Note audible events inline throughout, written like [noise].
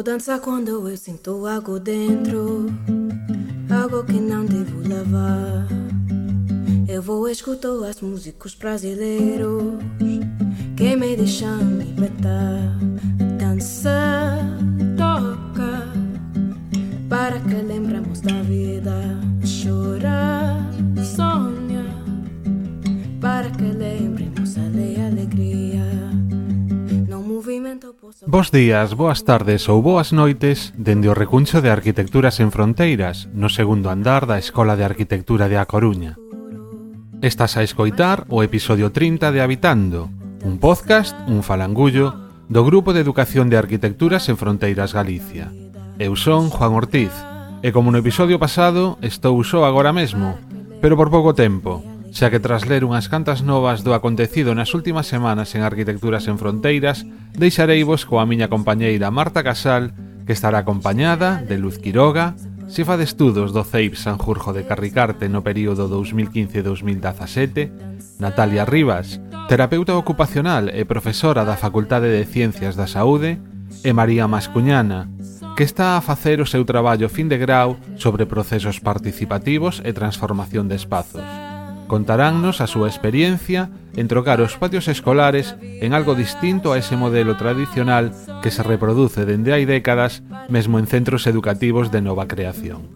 Vou dançar quando eu sinto algo dentro, algo que não devo levar. Eu vou escutar as músicos brasileiros que me deixam libertar. Dança, Bos días, boas tardes ou boas noites dende o recuncho de Arquitecturas en Fronteiras, no segundo andar da Escola de Arquitectura de A Coruña. Estás a escoitar o episodio 30 de Habitando, un podcast, un falangullo, do Grupo de Educación de Arquitecturas en Fronteiras Galicia. Eu son Juan Ortiz, e como no episodio pasado, estou só agora mesmo, pero por pouco tempo, xa que tras ler unhas cantas novas do acontecido nas últimas semanas en Arquitecturas en Fronteiras, deixareivos coa miña compañeira Marta Casal, que estará acompañada de Luz Quiroga, xefa de estudos do CEIP Sanjurjo de Carricarte no período 2015-2017, Natalia Rivas, terapeuta ocupacional e profesora da Facultade de Ciencias da Saúde, e María Mascuñana, que está a facer o seu traballo fin de grau sobre procesos participativos e transformación de espazos. Contaránnos a súa experiencia en trocar os patios escolares en algo distinto a ese modelo tradicional que se reproduce dende hai décadas mesmo en centros educativos de nova creación.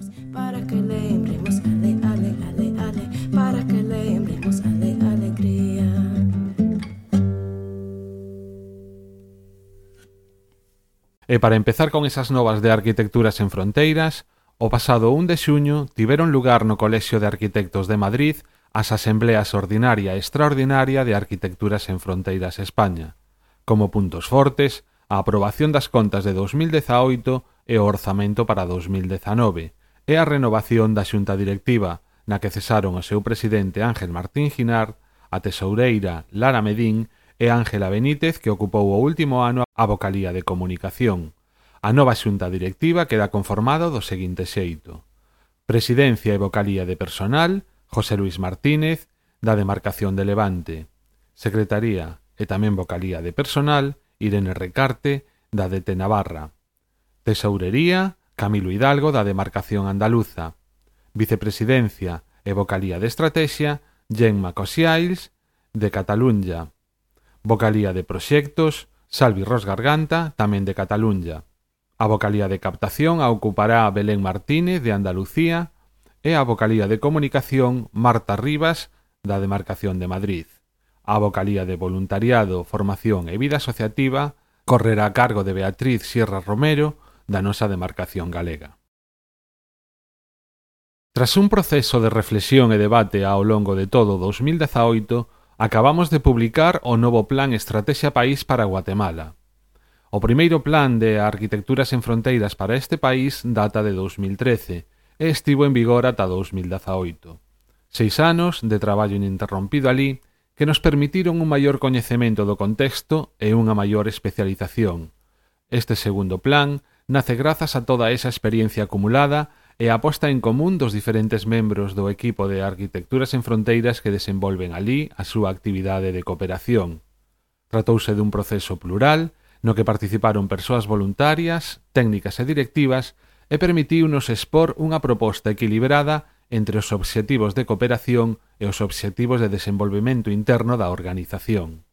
E para empezar con esas novas de Arquitecturas en Fronteiras, o pasado 1 de xuño tiveron lugar no Colexio de Arquitectos de Madrid as asembleas ordinaria e extraordinaria de Arquitecturas en Fronteiras España. Como puntos fortes, a aprobación das contas de 2018 e o orzamento para 2019 e a renovación da xunta directiva, na que cesaron o seu presidente Ángel Martín Ginar, a tesoureira Lara Medín e Ángela Benítez que ocupou o último ano a vocalía de comunicación. A nova xunta directiva queda conformada do seguinte xeito. Presidencia e vocalía de personal, José Luis Martínez, da demarcación de Levante. Secretaría e tamén vocalía de personal, Irene Recarte, da de Tenavarra. Tesourería, Camilo Hidalgo, da demarcación andaluza. Vicepresidencia e vocalía de Estrategia, Gemma Cosiails, de Cataluña. Vocalía de Proxectos, Salvi Ros Garganta, tamén de Cataluña. A vocalía de captación a ocupará Belén Martínez, de Andalucía, e a vocalía de Comunicación Marta Rivas da Demarcación de Madrid. A vocalía de Voluntariado, Formación e Vida Asociativa correrá a cargo de Beatriz Sierra Romero da nosa demarcación galega. Tras un proceso de reflexión e debate ao longo de todo 2018, acabamos de publicar o novo Plan Estrategia País para Guatemala. O primeiro plan de arquitecturas en fronteiras para este país data de 2013 e estivo en vigor ata 2018. Seis anos de traballo ininterrompido alí que nos permitiron un maior coñecemento do contexto e unha maior especialización. Este segundo plan nace grazas a toda esa experiencia acumulada e a aposta en común dos diferentes membros do equipo de Arquitecturas en Fronteiras que desenvolven alí a súa actividade de cooperación. Tratouse dun proceso plural no que participaron persoas voluntarias, técnicas e directivas e permitiunos expor unha proposta equilibrada entre os obxectivos de cooperación e os obxectivos de desenvolvemento interno da organización.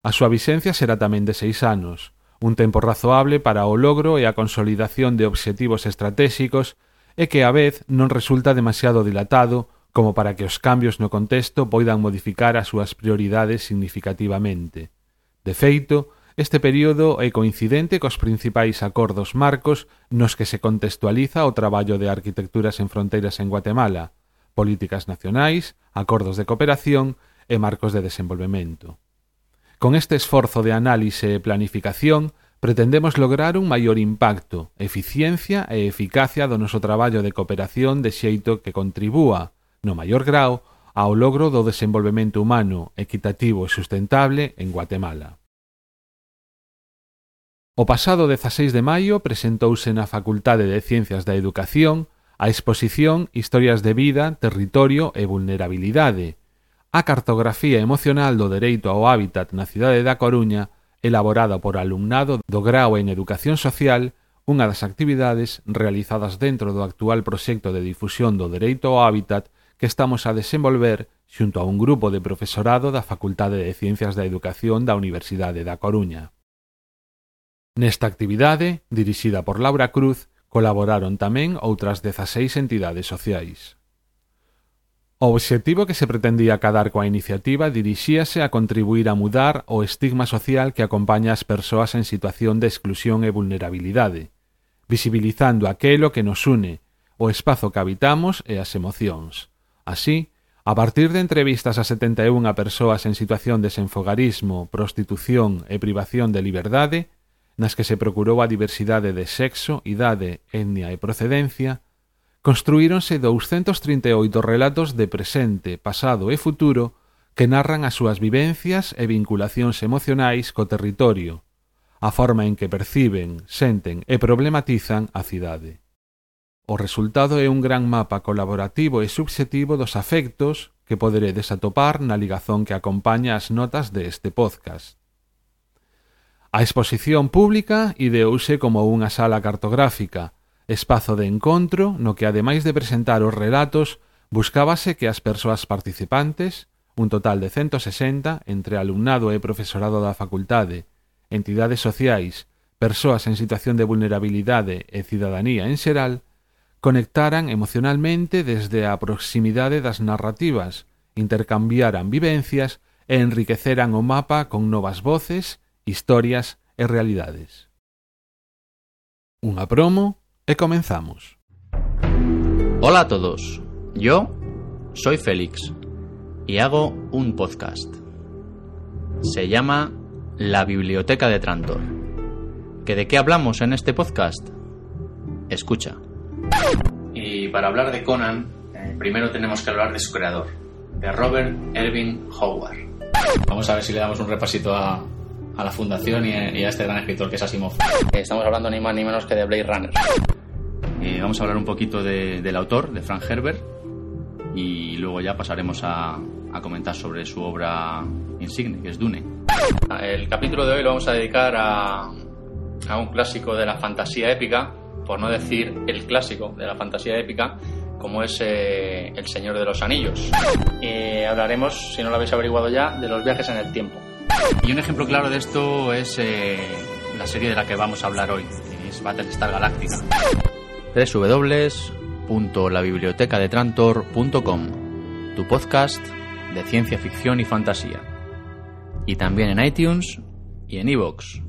A súa vixencia será tamén de seis anos, un tempo razoable para o logro e a consolidación de obxectivos estratégicos e que a vez non resulta demasiado dilatado como para que os cambios no contexto poidan modificar as súas prioridades significativamente. De feito, Este período é coincidente cos principais acordos marcos nos que se contextualiza o traballo de arquitecturas en fronteiras en Guatemala, políticas nacionais, acordos de cooperación e marcos de desenvolvemento. Con este esforzo de análise e planificación, pretendemos lograr un maior impacto, eficiencia e eficacia do noso traballo de cooperación de xeito que contribúa, no maior grao, ao logro do desenvolvemento humano, equitativo e sustentable en Guatemala. O pasado 16 de maio presentouse na Facultade de Ciencias da Educación a exposición Historias de vida, territorio e vulnerabilidade, a cartografía emocional do dereito ao hábitat na cidade da Coruña, elaborada por alumnado do grau en Educación Social, unha das actividades realizadas dentro do actual proxecto de difusión do dereito ao hábitat que estamos a desenvolver xunto a un grupo de profesorado da Facultade de Ciencias da Educación da Universidade da Coruña. Nesta actividade, dirixida por Laura Cruz, colaboraron tamén outras dezaseis entidades sociais. O obxectivo que se pretendía cadar coa iniciativa dirixíase a contribuir a mudar o estigma social que acompaña as persoas en situación de exclusión e vulnerabilidade, visibilizando aquelo que nos une, o espazo que habitamos e as emocións. Así, a partir de entrevistas a 71 persoas en situación de senfogarismo, prostitución e privación de liberdade, nas que se procurou a diversidade de sexo, idade, etnia e procedencia, construíronse 238 relatos de presente, pasado e futuro que narran as súas vivencias e vinculacións emocionais co territorio, a forma en que perciben, senten e problematizan a cidade. O resultado é un gran mapa colaborativo e subxetivo dos afectos que poderedes atopar na ligazón que acompaña as notas deste podcast. A exposición pública ideouse como unha sala cartográfica, espazo de encontro no que ademais de presentar os relatos, buscábase que as persoas participantes, un total de 160 entre alumnado e profesorado da facultade, entidades sociais, persoas en situación de vulnerabilidade e cidadanía en xeral, conectaran emocionalmente desde a proximidade das narrativas, intercambiaran vivencias e enriqueceran o mapa con novas voces historias e realidades. Unha promo y comenzamos. Hola a todos, yo soy Félix y hago un podcast. Se llama La Biblioteca de Trantor. ¿Que ¿De qué hablamos en este podcast? Escucha. Y para hablar de Conan, eh, primero tenemos que hablar de su creador, de Robert Erving Howard. Vamos a ver si le damos un repasito a, a la fundación y, a este gran escritor que es Asimov. Estamos hablando ni más ni menos que de Blade Runner. Eh, vamos a hablar un poquito del autor, de Frank Herbert, y luego ya pasaremos a, comentar sobre su obra insigne, que es Dune. El capítulo de hoy lo vamos a dedicar a, un clásico de la fantasía épica, por no decir el clásico de la fantasía épica, como es eh, El Señor de los Anillos. hablaremos, si no lo habéis averiguado ya, de los viajes en el tiempo. Y un ejemplo claro de esto es eh, la serie de la que vamos a hablar hoy, que es Battlestar Galactica www.labibliotecadetrantor.com, tu podcast de ciencia ficción y fantasía. Y también en iTunes y en iVoox.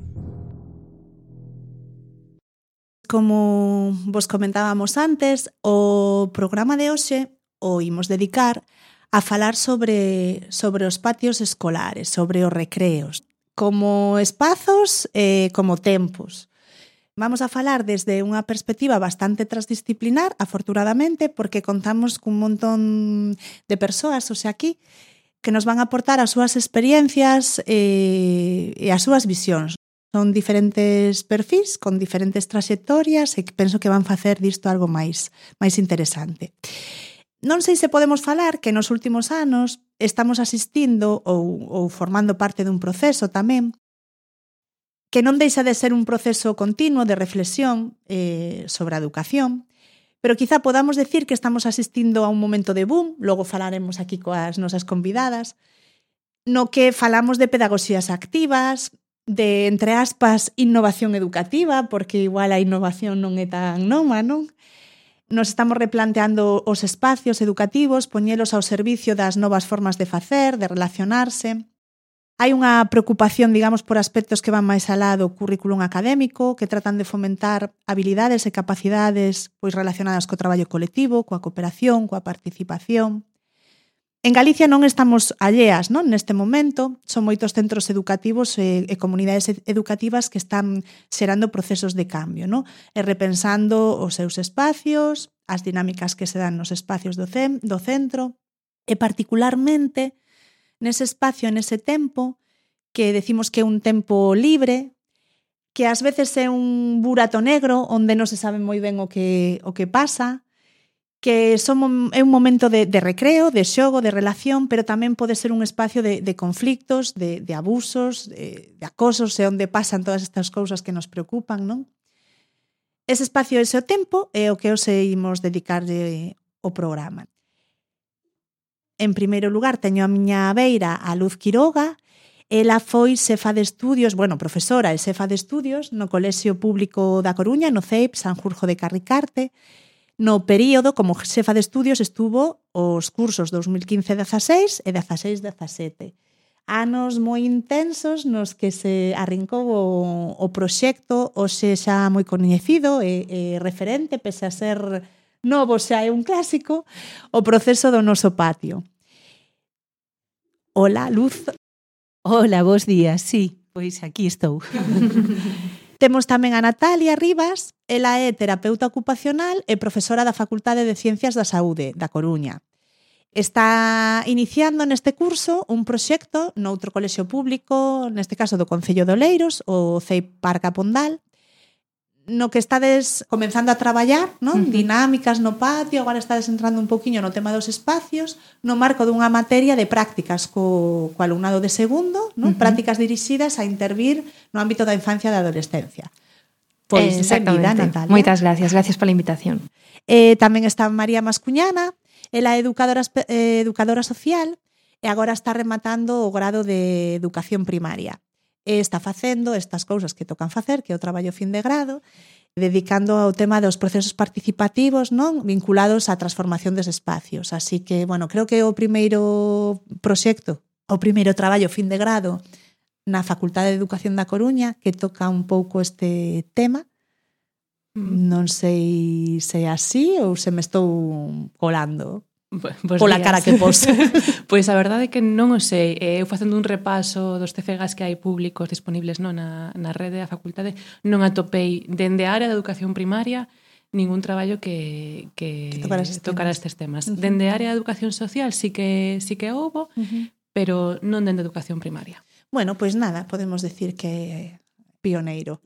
Como vos comentábamos antes, o programa de hoxe o imos dedicar a falar sobre, sobre os patios escolares, sobre os recreos, como espazos e eh, como tempos. Vamos a falar desde unha perspectiva bastante transdisciplinar, afortunadamente, porque contamos cun montón de persoas, o sea, aquí, que nos van a aportar as súas experiencias e, e as súas visións. Son diferentes perfis con diferentes traxectorias e penso que van facer disto algo máis máis interesante. Non sei se podemos falar que nos últimos anos estamos asistindo ou, ou formando parte dun proceso tamén que non deixa de ser un proceso continuo de reflexión eh, sobre a educación, pero quizá podamos decir que estamos asistindo a un momento de boom, logo falaremos aquí coas nosas convidadas, no que falamos de pedagogías activas, de, entre aspas, innovación educativa, porque igual a innovación non é tan noma, non? Nos estamos replanteando os espacios educativos, poñelos ao servicio das novas formas de facer, de relacionarse. Hai unha preocupación, digamos, por aspectos que van máis alá do currículum académico, que tratan de fomentar habilidades e capacidades pois relacionadas co traballo colectivo, coa cooperación, coa participación. En Galicia non estamos alleas non neste momento, son moitos centros educativos e, e comunidades educativas que están xerando procesos de cambio, non? e repensando os seus espacios, as dinámicas que se dan nos espacios do, CEM, do centro, e particularmente nese espacio, nese tempo, que decimos que é un tempo libre, que ás veces é un burato negro onde non se sabe moi ben o que, o que pasa, que son, é un momento de, de recreo, de xogo, de relación, pero tamén pode ser un espacio de, de conflictos, de, de abusos, de, de acosos, e onde pasan todas estas cousas que nos preocupan, non? Ese espacio, ese o tempo, é o que os imos dedicarlle o programa. En primeiro lugar, teño a miña beira a Luz Quiroga, Ela foi xefa de estudios, bueno, profesora e xefa de estudios no Colexio Público da Coruña, no CEIP, Sanjurjo de Carricarte, No período, como xefa de estudios, estuvo os cursos 2015-16 e 16-17. Anos moi intensos nos que se arrincou o, o proxecto, hoxe xa moi coñecido e, e referente, pese a ser novo xa é un clásico, o proceso do noso patio. Ola, Luz. Ola, bons días, sí, pois aquí estou. [laughs] Temos tamén a Natalia Rivas, ela é terapeuta ocupacional e profesora da Facultade de Ciencias da Saúde da Coruña. Está iniciando neste curso un proxecto noutro colexio público, neste caso do Concello de Oleiros, o CEI Parca Pondal, no que estades comenzando a traballar, non? Uh -huh. Dinámicas no patio, agora estades entrando un poquinho no tema dos espacios, no marco dunha materia de prácticas co, co alumnado de segundo, non? Uh -huh. Prácticas dirixidas a intervir no ámbito da infancia e da adolescencia. Pois, eh, Exactamente. Natalia. Moitas gracias, gracias pola invitación. Eh, tamén está María Mascuñana, ela é educadora, eh, educadora social e agora está rematando o grado de educación primaria e está facendo estas cousas que tocan facer, que é o traballo fin de grado, dedicando ao tema dos procesos participativos non vinculados á transformación dos espacios. Así que, bueno, creo que o primeiro proxecto, o primeiro traballo fin de grado na Facultade de Educación da Coruña que toca un pouco este tema. Mm. Non sei se é así ou se me estou colando. Pues pola días. cara que pos. [laughs] pois a verdade é que non o sei. Eh, eu facendo un repaso dos CFGAs que hai públicos disponibles non na, na rede da facultade, non atopei dende a área de educación primaria ningún traballo que, que, que tocara, estes tocara temas. estes temas. Uh -huh. Dende a área de educación social sí que, sí que houbo, uh -huh. pero non dende educación primaria. Bueno, pois nada, podemos decir que pioneiro.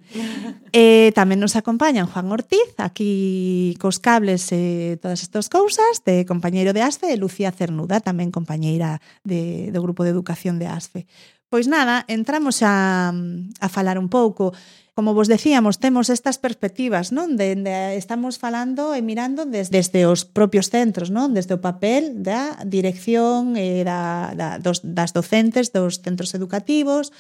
e tamén nos acompañan Juan Ortiz, aquí cos cables e todas estas cousas, de compañeiro de ASFE, e Lucía Cernuda, tamén compañeira de, do Grupo de Educación de ASFE. Pois nada, entramos a, a falar un pouco. Como vos decíamos, temos estas perspectivas, non? De, de, estamos falando e mirando des, desde os propios centros, non? Desde o papel da dirección e da, da, dos, das docentes dos centros educativos,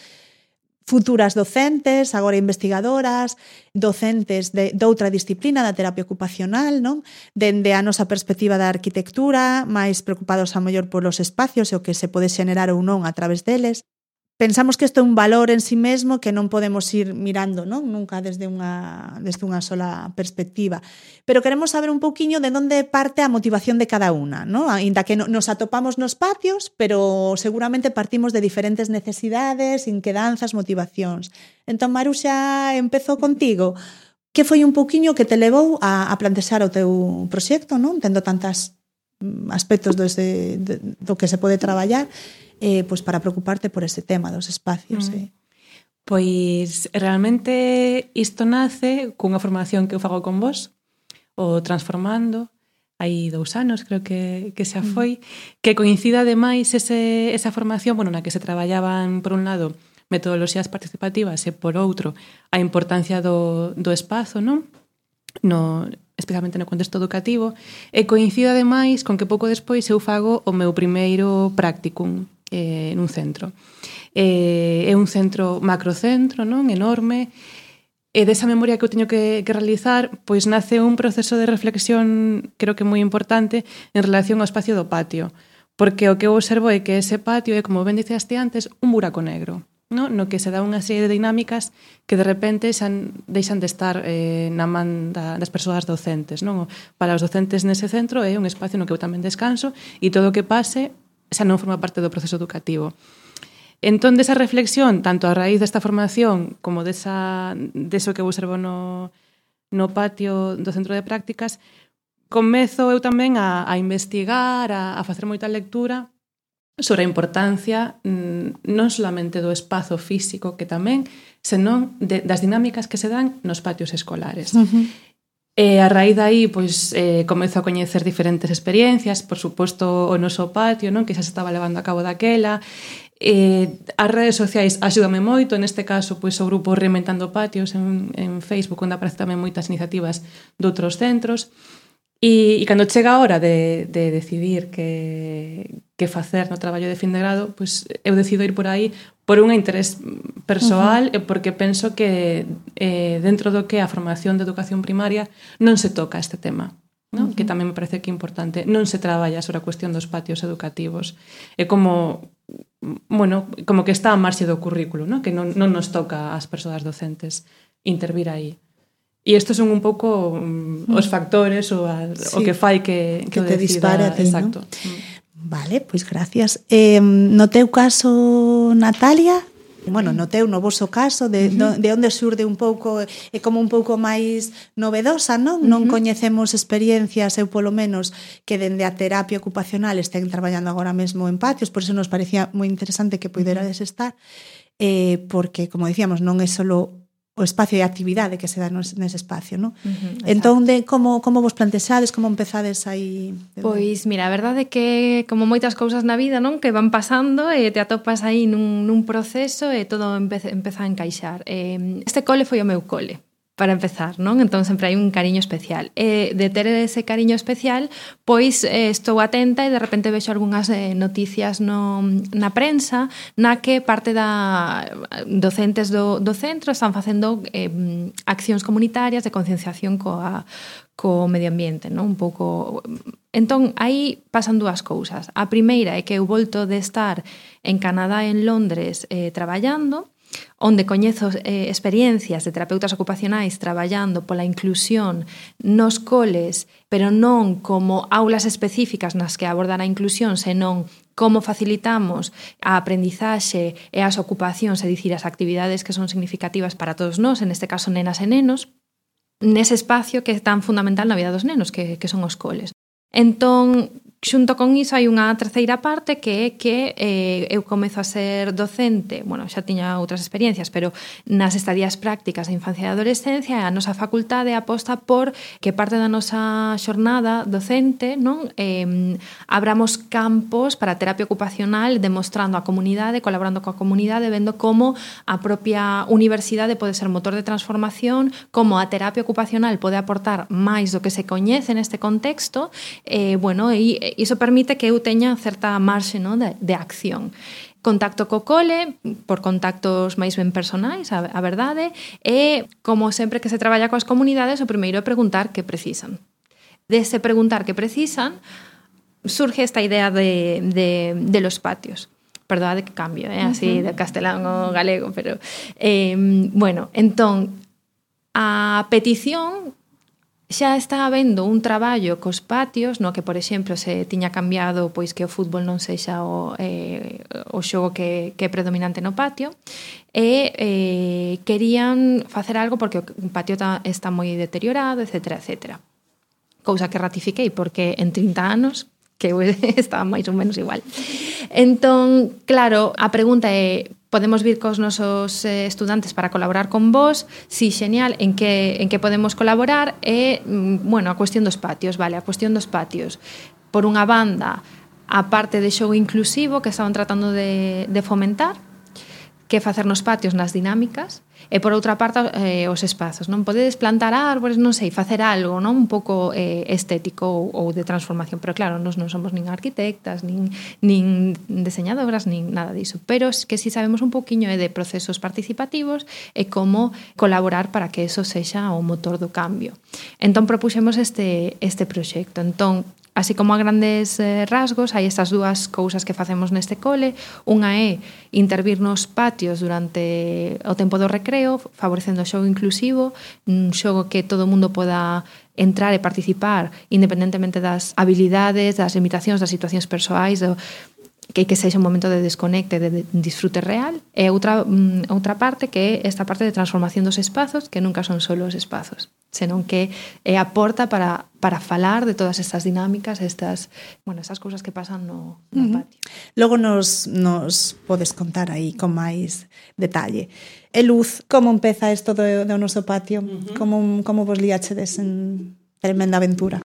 futuras docentes, agora investigadoras, docentes de, de outra disciplina da terapia ocupacional, non? Dende a nosa perspectiva da arquitectura, máis preocupados a mellor polos espacios e o que se pode xenerar ou non a través deles pensamos que isto é un valor en sí mesmo que non podemos ir mirando, non? Nunca desde unha desde unha sola perspectiva, pero queremos saber un pouquiño de onde parte a motivación de cada unha, non? Aínda que nos atopamos nos patios, pero seguramente partimos de diferentes necesidades, inquedanzas, motivacións. Entón Maruxa empezo contigo. Que foi un pouquiño que te levou a, a plantexar o teu proxecto, non? Tendo tantas mm, aspectos dese, do que se pode traballar eh, pois para preocuparte por ese tema dos espacios. Mm. Eh. Pois realmente isto nace cunha formación que eu fago con vos, o Transformando, hai dous anos, creo que, que xa mm. foi, que coincida ademais ese, esa formación, bueno, na que se traballaban, por un lado, metodoloxías participativas e, por outro, a importancia do, do espazo, non? No, especialmente no contexto educativo, e coincida ademais con que pouco despois eu fago o meu primeiro practicum, eh, nun centro. Eh, é un centro macrocentro, non? Enorme. E desa memoria que eu teño que, que realizar, pois nace un proceso de reflexión, creo que moi importante, en relación ao espacio do patio. Porque o que eu observo é que ese patio é, como ben diceste antes, un buraco negro no, no que se dá unha serie de dinámicas que de repente xan, deixan de estar eh, na man da, das persoas docentes. Non? Para os docentes nese centro é un espacio no que eu tamén descanso e todo o que pase xa non forma parte do proceso educativo. Entón, desa reflexión, tanto a raíz desta formación como desa, deso que eu observo no, no patio do centro de prácticas, comezo eu tamén a, a investigar, a, a facer moita lectura sobre a importancia mm, non solamente do espazo físico que tamén, senón de, das dinámicas que se dan nos patios escolares. Uh -huh. E a raíz aí, pois, eh, comezo a coñecer diferentes experiencias, por suposto o noso patio, non que xa se estaba levando a cabo daquela, Eh, as redes sociais axúdame moito, neste caso pois, o grupo Reinventando Patios en, en Facebook, onde aparece tamén moitas iniciativas doutros centros, E, e cando chega a hora de, de decidir que, que facer no traballo de fin de grado, pois eu decido ir por aí por un interés persoal uh -huh. e porque penso que eh, dentro do que a formación de educación primaria non se toca este tema. ¿no? Uh -huh. que tamén me parece que é importante. Non se traballa sobre a cuestión dos patios educativos. É como bueno, como que está a marxe do currículo, ¿no? que non, non nos toca ás persoas docentes intervir aí. E estes son un pouco mm, mm. os factores ou a, sí, o que fai que, que, que te decida, dispara a ti, exacto. ¿no? Vale, pois gracias. Eh, no teu caso, Natalia, bueno, no teu, no vosso caso, de, uh -huh. de onde surde un pouco, é como un pouco máis novedosa, non? Uh -huh. Non coñecemos experiencias, eu polo menos, que dende a terapia ocupacional estén traballando agora mesmo en patios, por iso nos parecía moi interesante que puderades estar, eh, porque, como dicíamos, non é solo o espacio de actividade que se dá nese espacio, non? Uh -huh, entón, de como, como vos plantexades, como empezades aí? Pois, mira, a verdade é que como moitas cousas na vida, non? Que van pasando e te atopas aí nun, nun proceso e todo empeza, empeza a encaixar. Eh, este cole foi o meu cole para empezar, non? Entón sempre hai un cariño especial. E de ter ese cariño especial, pois eh, estou atenta e de repente vexo algunhas eh, noticias no, na prensa na que parte da docentes do, do centro están facendo eh, accións comunitarias de concienciación coa, co medio ambiente, non? Un pouco Entón, aí pasan dúas cousas. A primeira é que eu volto de estar en Canadá, en Londres, eh, traballando, onde coñezo eh, experiencias de terapeutas ocupacionais traballando pola inclusión nos coles, pero non como aulas específicas nas que abordar a inclusión, senón como facilitamos a aprendizaxe e as ocupacións, é dicir, as actividades que son significativas para todos nós, en este caso nenas e nenos, nese espacio que é tan fundamental na vida dos nenos, que, que son os coles. Entón, Xunto con iso hai unha terceira parte que é que eh, eu comezo a ser docente, bueno, xa tiña outras experiencias, pero nas estadías prácticas de infancia e adolescencia a nosa facultade aposta por que parte da nosa xornada docente non eh, abramos campos para terapia ocupacional demostrando a comunidade, colaborando coa comunidade, vendo como a propia universidade pode ser motor de transformación, como a terapia ocupacional pode aportar máis do que se coñece neste contexto, eh, bueno, e iso permite que eu teña certa marxe no, de, de acción contacto co cole, por contactos máis ben personais, a, a verdade, e, como sempre que se traballa coas comunidades, o primeiro é preguntar que precisan. Dese preguntar que precisan, surge esta idea de, de, de los patios. Perdoade que cambio, eh? así uh -huh. de castelán o galego, pero... Eh, bueno, entón, a petición xa está habendo un traballo cos patios no que, por exemplo, se tiña cambiado pois que o fútbol non sexa o, eh, o xogo que, que é predominante no patio e eh, querían facer algo porque o patio ta, está moi deteriorado, etc. etc. Cousa que ratifiquei porque en 30 anos que [laughs] eu estaba máis ou menos igual. Entón, claro, a pregunta é podemos vir cos nosos eh, estudantes para colaborar con vos, si sí, xenial, en que, en que podemos colaborar e, mm, bueno, a cuestión dos patios, vale, a cuestión dos patios. Por unha banda, a parte de xogo inclusivo que estaban tratando de, de fomentar, que facer nos patios nas dinámicas, E por outra parte eh, os espazos, non podedes plantar árbores, non sei, facer algo, non un pouco eh, estético ou, ou de transformación, pero claro, nós non somos nin arquitectas, nin nin deseñadoras, nin nada diso, pero es que si sabemos un poquiño é de procesos participativos e como colaborar para que eso sexa o motor do cambio. Entón propuxemos este este proxecto. Entón Así como a grandes eh, rasgos, hai estas dúas cousas que facemos neste cole. Unha é intervir nos patios durante o tempo do recreo, favorecendo o xogo inclusivo, un xogo que todo o mundo poda entrar e participar independentemente das habilidades, das limitacións, das situacións persoais, do, que que sexa un momento de desconecte, de disfrute real, e outra, mm, outra parte que é esta parte de transformación dos espazos, que nunca son só os espazos, senón que é a porta para, para falar de todas estas dinámicas, estas, bueno, estas cousas que pasan no, no uh -huh. patio. Logo nos, nos podes contar aí con máis detalle. E Luz, como empeza isto do, do noso patio? Uh -huh. Como, como vos liachedes en tremenda aventura?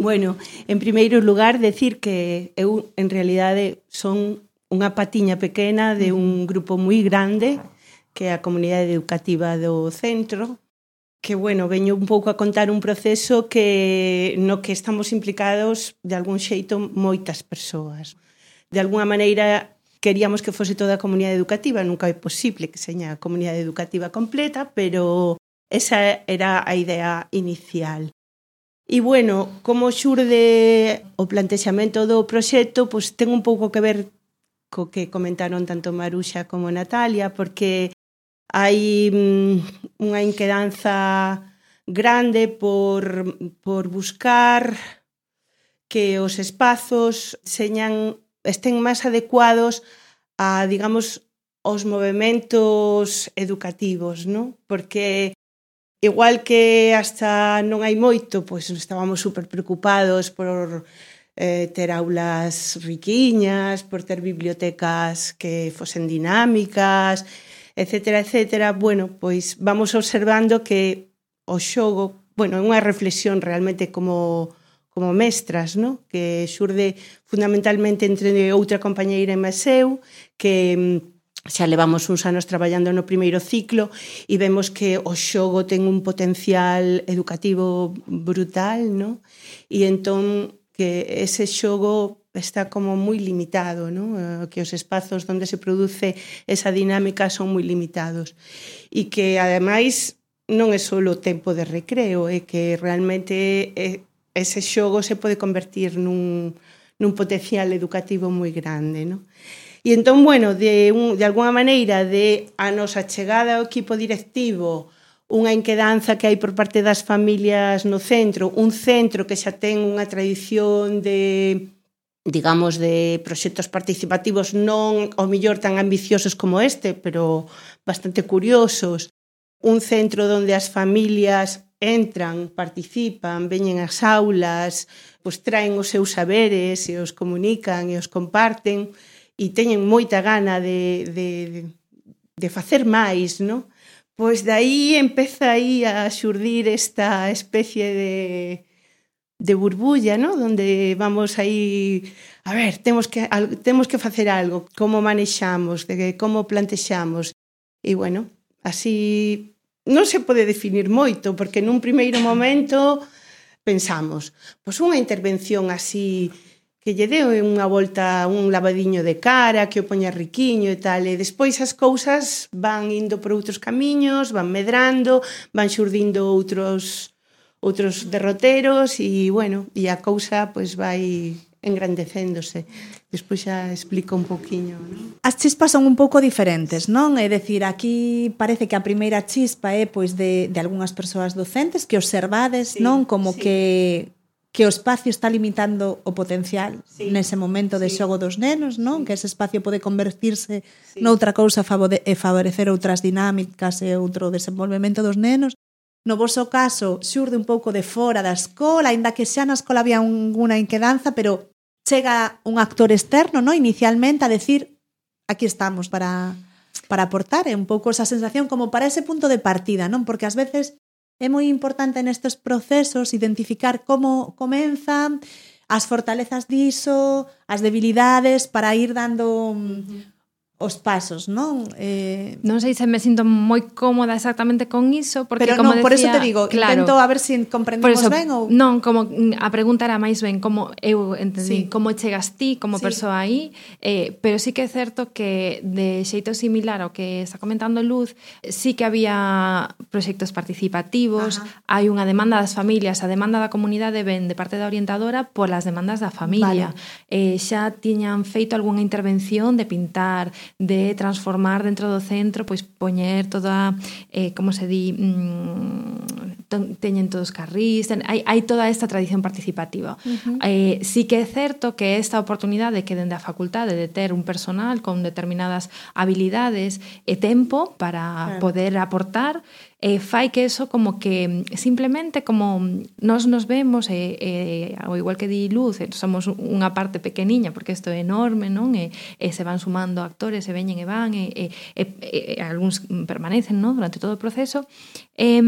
Bueno, en primeiro lugar, decir que eu, en realidade, son unha patiña pequena de un grupo moi grande, que é a comunidade educativa do centro, que, bueno, veño un pouco a contar un proceso que no que estamos implicados, de algún xeito, moitas persoas. De alguna maneira, queríamos que fose toda a comunidade educativa, nunca é posible que seña a comunidade educativa completa, pero esa era a idea inicial. E bueno, como xurde o plantexamento do proxecto, pois ten un pouco que ver co que comentaron tanto Maruxa como Natalia, porque hai mm, unha inquedanza grande por, por buscar que os espazos señan, estén máis adecuados a, digamos, os movimentos educativos, non? Porque Igual que hasta non hai moito, pois estábamos super preocupados por eh, ter aulas riquiñas, por ter bibliotecas que fosen dinámicas, etc. etc. Bueno, pois vamos observando que o xogo, bueno, é unha reflexión realmente como como mestras, no? que xurde fundamentalmente entre outra compañeira e Maseu, que mm, xa levamos uns anos traballando no primeiro ciclo e vemos que o xogo ten un potencial educativo brutal, no? E entón que ese xogo está como moi limitado, no? Eh, que os espazos onde se produce esa dinámica son moi limitados. E que, ademais, non é só o tempo de recreo, é que realmente eh, ese xogo se pode convertir nun, nun potencial educativo moi grande. No? E entón, bueno, de, un, de alguna maneira, de a nosa chegada ao equipo directivo, unha inquedanza que hai por parte das familias no centro, un centro que xa ten unha tradición de digamos, de proxectos participativos non o millor tan ambiciosos como este, pero bastante curiosos. Un centro onde as familias entran, participan, veñen ás aulas, pois traen os seus saberes e os comunican e os comparten e teñen moita gana de, de, de facer máis, non? Pois dai empeza aí a xurdir esta especie de, de burbulla, ¿no? Donde vamos aí, a ver, temos que al, temos que facer algo, como manexamos, de como plantexamos. E bueno, así non se pode definir moito, porque nun primeiro momento pensamos, pois unha intervención así que lle deu unha volta, un lavadiño de cara, que o poña riquiño e tal, e despois as cousas van indo por outros camiños, van medrando, van xurdindo outros outros derroteros e bueno, e a cousa pois vai engrandecéndose. Despois xa explico un poquinho. Non? As chispas son un pouco diferentes, non? É dicir, aquí parece que a primeira chispa é pois de, de algunhas persoas docentes que observades, sí, non? Como sí. que que o espacio está limitando o potencial sí, nese momento de xogo sí. dos nenos, non? Sí. Que ese espacio pode convertirse sí. noutra cousa e eh, favorecer outras dinámicas e outro desenvolvemento dos nenos. No voso caso, xurde un pouco de fora da escola, aínda que xa na escola había unha inquedanza, pero chega un actor externo, non? Inicialmente a decir, aquí estamos para para aportar, é un pouco esa sensación como para ese punto de partida, non? Porque ás veces É moi importante nestes procesos identificar como comeza, as fortalezas diso, as debilidades para ir dando uh -huh os pasos, non? Eh... Non sei se me sinto moi cómoda exactamente con iso, porque Pero como non, decía, por eso te digo, claro, intento a ver se si comprendemos eso, ben ou... Non, como mm, a pregunta era máis ben como eu entendí, sí. como chegas ti como sí. persoa aí, eh, pero sí que é certo que de xeito similar ao que está comentando Luz, sí que había proxectos participativos, Ajá. hai unha demanda das familias, a demanda da comunidade ben de parte da orientadora polas demandas da familia. Vale. Eh, xa tiñan feito algunha intervención de pintar de transformar dentro do centro, pois poñer toda, eh, como se di, mm, teñen todos carrís, ten, hai, hai toda esta tradición participativa. Uh -huh. eh, sí que é certo que esta oportunidade que dende a facultade de ter un personal con determinadas habilidades e tempo para claro. poder aportar eh, fai que eso como que simplemente como nós nos vemos e, eh, e ao igual que di Luz, eh, somos unha parte pequeniña porque isto é enorme, non? E, e se van sumando actores e veñen e van e, e, e, e algúns permanecen, non? Durante todo o proceso. Eh,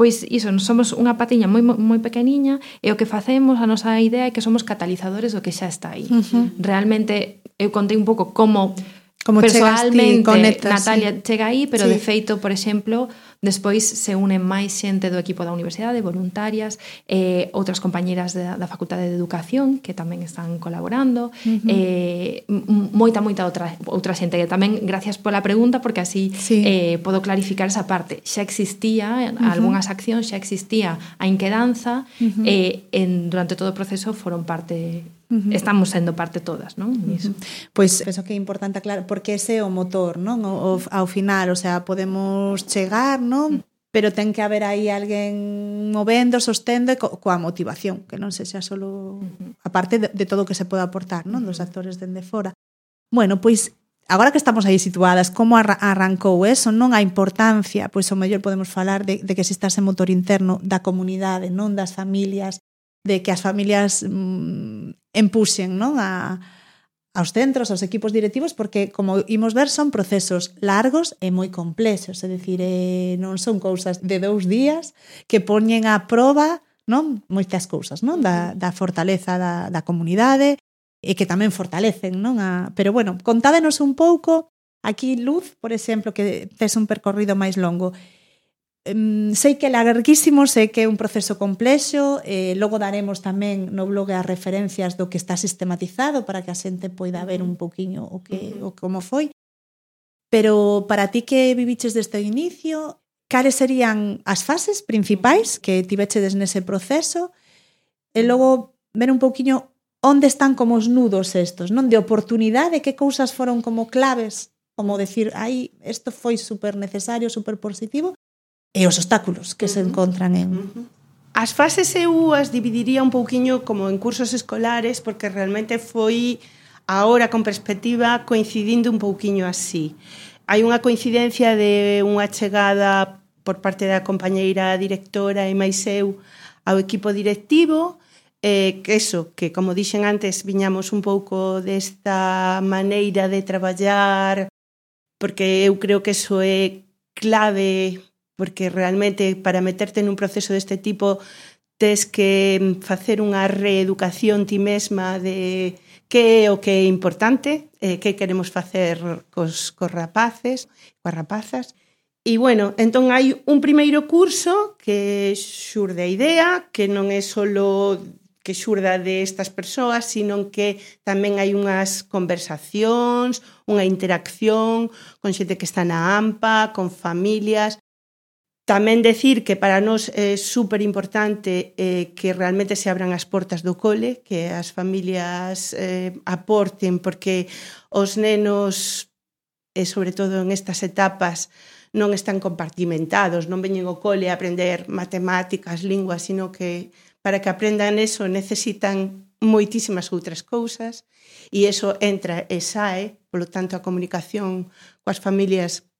pois iso, somos unha patiña moi moi pequeniña e o que facemos, a nosa idea é que somos catalizadores do que xa está aí. Uh -huh. Realmente eu contei un pouco como Como personalmente, ti, conectas, Natalia sí. chega aí, pero sí. de feito, por exemplo, Despois se unen máis xente do equipo da universidade, voluntarias, eh, outras compañeras da, da Facultade de Educación que tamén están colaborando, uh -huh. eh, moita, moita outra, outra xente que tamén, gracias pola pregunta, porque así sí. eh, podo clarificar esa parte. Xa existía, eh, uh -huh. algunhas accións xa existía a inquedanza, uh -huh. eh, en, durante todo o proceso foron parte Uh -huh. Estamos sendo parte todas, non? Iso. Uh -huh. Pois penso que é importante aclarar porque ese é o motor, non? O, o, ao final, o sea, podemos chegar, non? Pero ten que haber aí alguén movendo, sostendo e co coa motivación, que non sexa solo a parte de, de todo o que se pode aportar, non, dos actores dende fora. Bueno, pois agora que estamos aí situadas, como arra arrancou eso, non a importancia, pois o mellor podemos falar de, de que exista ese motor interno da comunidade, non das familias, de que as familias mm, empuxen non? A, aos centros, aos equipos directivos, porque, como imos ver, son procesos largos e moi complexos, é dicir, eh, non son cousas de dous días que poñen a proba non moitas cousas non da, da fortaleza da, da comunidade e que tamén fortalecen non a... pero bueno, contádenos un pouco aquí Luz, por exemplo, que tes un percorrido máis longo sei que é larguísimo, sei que é un proceso complexo, eh, logo daremos tamén no blog as referencias do que está sistematizado para que a xente poida ver un poquinho o que o como foi. Pero para ti que viviches deste inicio, cales serían as fases principais que tivechedes nese proceso? E logo ver un poquinho onde están como os nudos estos, non? De oportunidade, que cousas foron como claves, como decir, aí, isto foi super necesario, super positivo, e os obstáculos que uh -huh. se encontran en... Uh -huh. As fases EU as dividiría un pouquiño como en cursos escolares porque realmente foi agora con perspectiva coincidindo un pouquiño así. Hai unha coincidencia de unha chegada por parte da compañeira directora e máis eu ao equipo directivo eh, que eso, que como dixen antes viñamos un pouco desta maneira de traballar porque eu creo que eso é clave porque realmente para meterte nun proceso deste tipo tes que facer unha reeducación ti mesma de que é o que é importante, eh, que queremos facer cos, cos rapaces, coas rapazas. E bueno, entón hai un primeiro curso que xurde a idea, que non é solo que xurda de estas persoas, sino que tamén hai unhas conversacións, unha interacción con xente que está na AMPA, con familias, Tamén decir que para nós é super importante eh, que realmente se abran as portas do cole, que as familias eh, aporten, porque os nenos, e sobre todo en estas etapas, non están compartimentados, non veñen ao cole a aprender matemáticas, linguas, sino que para que aprendan eso necesitan moitísimas outras cousas e eso entra e sae, polo tanto a comunicación coas familias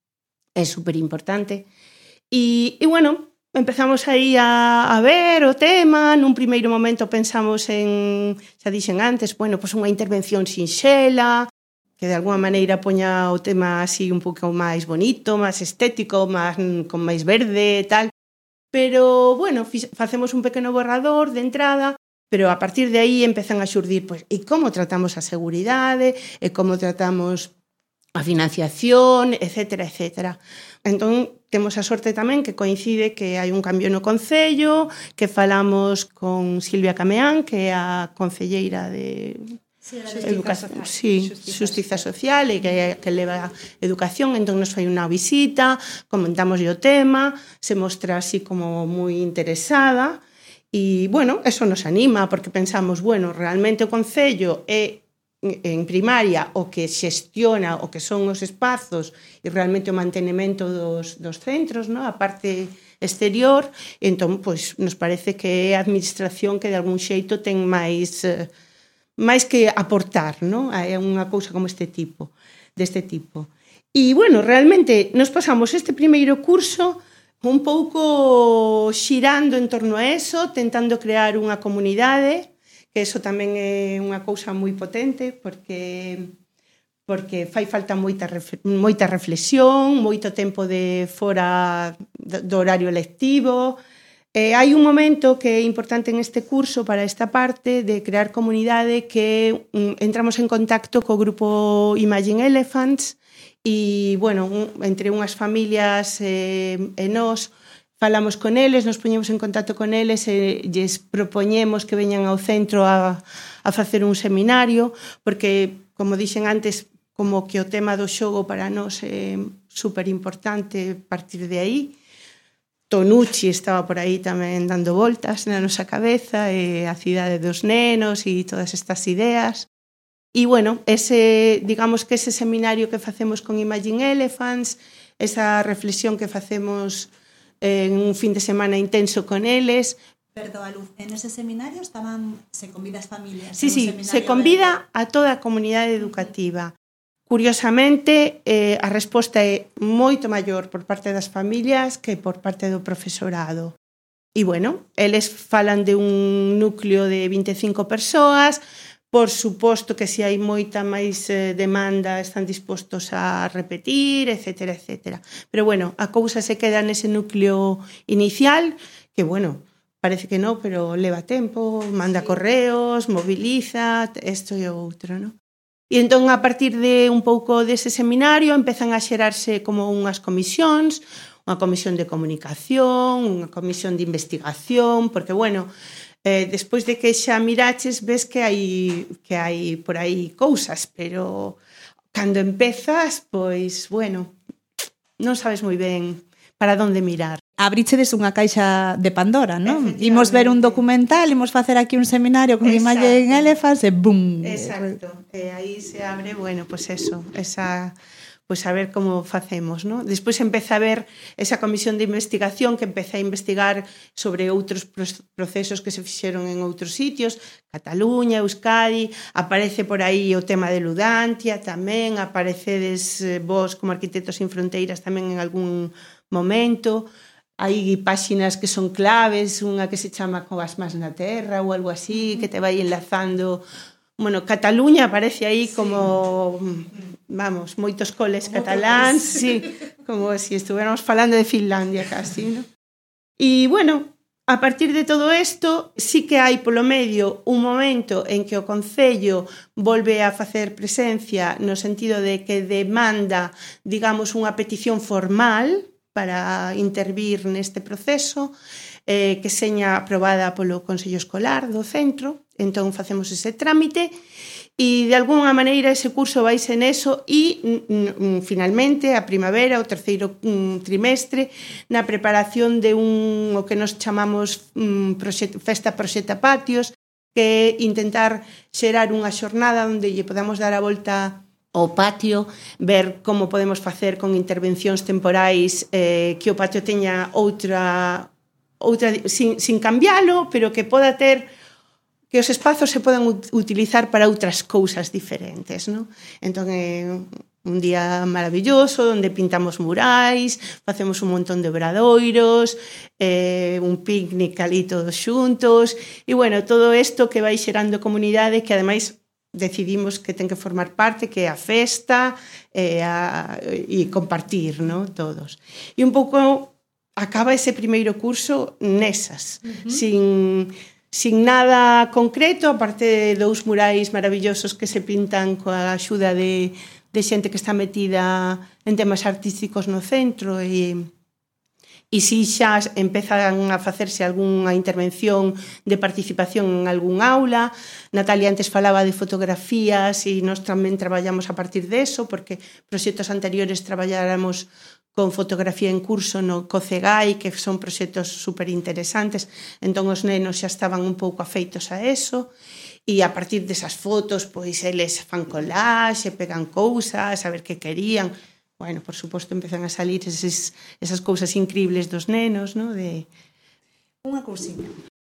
é super importante. E, e bueno, empezamos aí a, a ver o tema, nun primeiro momento pensamos en, xa dixen antes, bueno, pois unha intervención sinxela, que de alguma maneira poña o tema así un pouco máis bonito, máis estético, máis, con máis verde e tal. Pero, bueno, facemos un pequeno borrador de entrada, pero a partir de aí empezan a xurdir, pois, e como tratamos a seguridade, e como tratamos a financiación, etc, etc. Entón, temos a sorte tamén que coincide que hai un cambio no Concello, que falamos con Silvia Cameán, que é a Concelleira de Sí, educación, social. sí, xustiza social e que, que leva educación, entón nos fai unha visita, comentamos o tema, se mostra así como moi interesada e, bueno, eso nos anima porque pensamos, bueno, realmente o Concello é en primaria o que xestiona o que son os espazos e realmente o mantenimento dos, dos centros, no? a parte exterior, entón, pois, nos parece que é a administración que de algún xeito ten máis eh, máis que aportar, non? É unha cousa como este tipo, deste tipo. E, bueno, realmente, nos pasamos este primeiro curso un pouco xirando en torno a eso, tentando crear unha comunidade, que eso tamén é unha cousa moi potente porque porque fai falta moita moita reflexión, moito tempo de fora do horario lectivo. Eh, hai un momento que é importante en este curso para esta parte de crear comunidade que um, entramos en contacto co grupo Imagine Elephants e, bueno, un, entre unhas familias eh, e nós falamos con eles, nos poñemos en contacto con eles e lles propoñemos que veñan ao centro a, a facer un seminario, porque, como dixen antes, como que o tema do xogo para nós é super importante partir de aí. Tonucci estaba por aí tamén dando voltas na nosa cabeza, e a cidade dos nenos e todas estas ideas. E, bueno, ese, digamos que ese seminario que facemos con Imagine Elephants, esa reflexión que facemos en un fin de semana intenso con eles. Perdoa, Luz, en ese seminario estaban, se convida as familias. Sí, sí, se convida de... a toda a comunidade educativa. Curiosamente, eh, a resposta é moito maior por parte das familias que por parte do profesorado. E, bueno, eles falan de un núcleo de 25 persoas, Por suposto que se hai moita máis eh, demanda están dispostos a repetir, etc, etc. Pero bueno, a cousa se queda nese núcleo inicial que, bueno, parece que non, pero leva tempo, manda correos, mobiliza, isto e outro, non? E entón, a partir de un pouco dese seminario, empezan a xerarse como unhas comisións, unha comisión de comunicación, unha comisión de investigación, porque, bueno, eh, despois de que xa miraches ves que hai que hai por aí cousas, pero cando empezas, pois, bueno, non sabes moi ben para onde mirar. Abrichedes unha caixa de Pandora, non? Imos ver un documental, imos facer aquí un seminario con imaxe en elefas e bum. Exacto. E aí se abre, bueno, pois pues eso, esa pois a ver como facemos, ¿no? Despois empeza a ver esa comisión de investigación que empeza a investigar sobre outros procesos que se fixeron en outros sitios, Cataluña, Euskadi, aparece por aí o tema de Ludantia tamén, aparecedes eh, vos como arquitectos sin fronteiras tamén en algún momento, hai páxinas que son claves, unha que se chama Covas más na terra ou algo así, que te vai enlazando bueno, Cataluña aparece aí como mm, vamos, moitos coles como cataláns, sí, como se si estuviéramos falando de Finlandia casi, ¿no? E bueno, a partir de todo isto, sí que hai polo medio un momento en que o Concello volve a facer presencia no sentido de que demanda, digamos, unha petición formal para intervir neste proceso, e eh, que seña aprobada polo Consello Escolar do centro, entón facemos ese trámite e de algunha maneira ese curso vai ser neso e mm, finalmente a primavera, o terceiro mm, trimestre, na preparación de un o que nos chamamos mm, proxet, festa proxeta patios, que intentar xerar unha xornada onde lle podamos dar a volta ao patio, ver como podemos facer con intervencións temporais eh, que o patio teña outra outra, sin, sin cambiálo, pero que poda ter que os espazos se poden utilizar para outras cousas diferentes, non? Entón é un día maravilloso onde pintamos murais, facemos un montón de obradoiros, eh, un picnic ali todos xuntos, e bueno, todo isto que vai xerando comunidade que ademais decidimos que ten que formar parte, que é a festa e, a, e compartir, ¿no? Todos. E un pouco acaba ese primeiro curso nesas, uh -huh. sin sin nada concreto, aparte de dous murais maravillosos que se pintan coa axuda de de xente que está metida en temas artísticos no centro e e si xa empezan a facerse algunha intervención de participación en algún aula. Natalia antes falaba de fotografías e nós tamén traballamos a partir de eso, porque proxectos anteriores traballáramos con fotografía en curso no COCEGAI, que son proxectos super interesantes, entón os nenos xa estaban un pouco afeitos a eso, e a partir desas fotos, pois eles fan collage, pegan cousas, a ver que querían, bueno, por suposto empezan a salir eses, esas cousas increíbles dos nenos, no? de... Unha cousiña.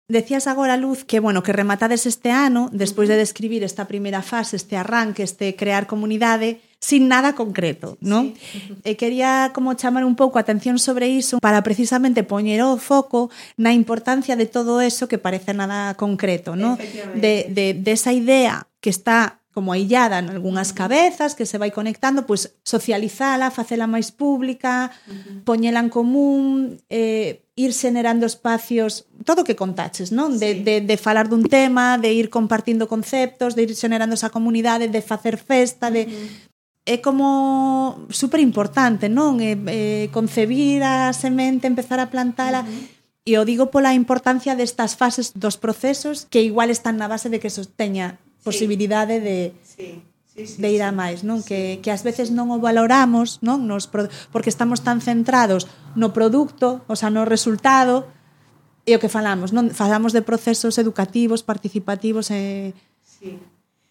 Decías agora, Luz, que bueno que rematades este ano, despois de describir esta primeira fase, este arranque, este crear comunidade, sin nada concreto, non? Sí. E quería como chamar un pouco a atención sobre iso para precisamente poñer o foco na importancia de todo eso que parece nada concreto, non? De, de, de esa idea que está como aillada en algunhas cabezas que se vai conectando, pois pues, socializala, facela máis pública, uh -huh. poñela en común, eh, ir xenerando espacios, todo o que contaches, non? De, sí. de, de falar dun tema, de ir compartindo conceptos, de ir xenerando esa comunidade, de facer festa, de... Uh -huh é como super importante, non? É, é, concebir a semente, empezar a plantala... Uh -huh. E o digo pola importancia destas fases dos procesos que igual están na base de que sosteña posibilidade sí. de, sí. Sí, sí, de ir a máis, non? Sí. Que, que ás veces non o valoramos, non? Nos, porque estamos tan centrados no produto, o sea, no resultado, e o que falamos, non? Falamos de procesos educativos, participativos, e... Eh, sí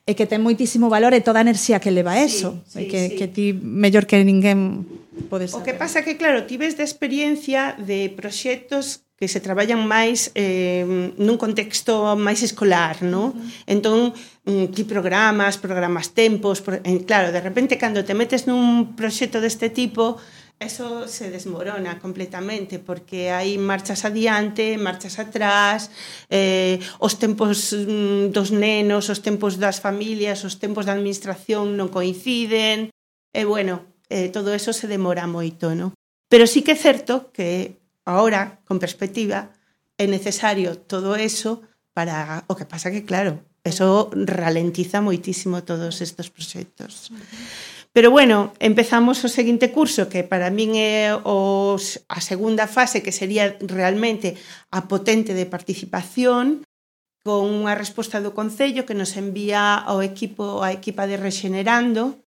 e que ten moitísimo valor e toda a enerxía que leva eso, sí, sí, e que, sí. que ti mellor que ninguén podes saber. O que pasa que, claro, ti ves de experiencia de proxectos que se traballan máis eh, nun contexto máis escolar, non? Uh -huh. Entón, mm, ti programas, programas tempos, claro, de repente cando te metes nun proxecto deste tipo, eso se desmorona completamente porque hai marchas adiante, marchas atrás, eh, os tempos mm, dos nenos, os tempos das familias, os tempos da administración non coinciden, e eh, bueno, eh, todo eso se demora moito, non? Pero sí que é certo que ahora, con perspectiva, é necesario todo eso para... O que pasa que, claro, eso ralentiza moitísimo todos estes proxectos. Uh -huh. Pero bueno, empezamos o seguinte curso que para min é os, a segunda fase que sería realmente a potente de participación con unha resposta do Concello que nos envía ao equipo a equipa de Rexenerando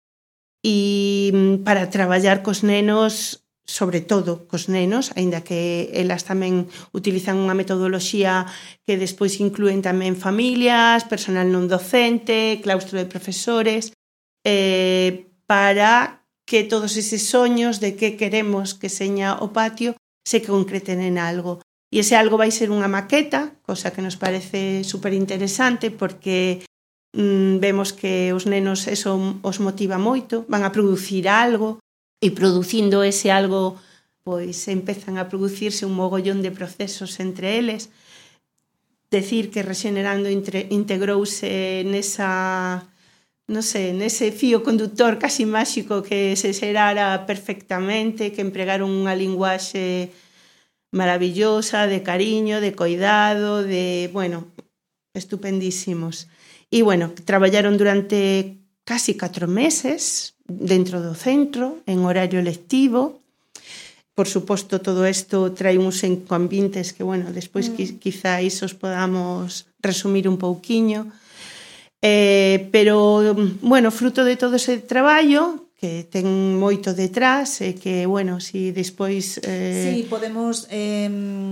e mm, para traballar cos nenos sobre todo cos nenos, aínda que elas tamén utilizan unha metodoloxía que despois incluen tamén familias, personal non docente, claustro de profesores, eh, para que todos eses soños de que queremos que seña o patio se concreten en algo. E ese algo vai ser unha maqueta, cosa que nos parece super interesante porque mm, vemos que os nenos eso os motiva moito, van a producir algo e producindo ese algo pois empezan a producirse un mogollón de procesos entre eles. Decir que Rexenerando integrouse nesa non sei, nese fío conductor casi máxico que se xerara perfectamente, que empregaron unha linguaxe maravillosa, de cariño, de coidado, de, bueno, estupendísimos. E, bueno, traballaron durante casi catro meses dentro do centro, en horario lectivo. Por suposto, todo isto trae uns encombintes que, bueno, despois mm. quizáis os podamos resumir un pouquiño. Mm Eh, pero, bueno, fruto de todo ese traballo que ten moito detrás e que, bueno, si despois... Eh... Sí, podemos, eh,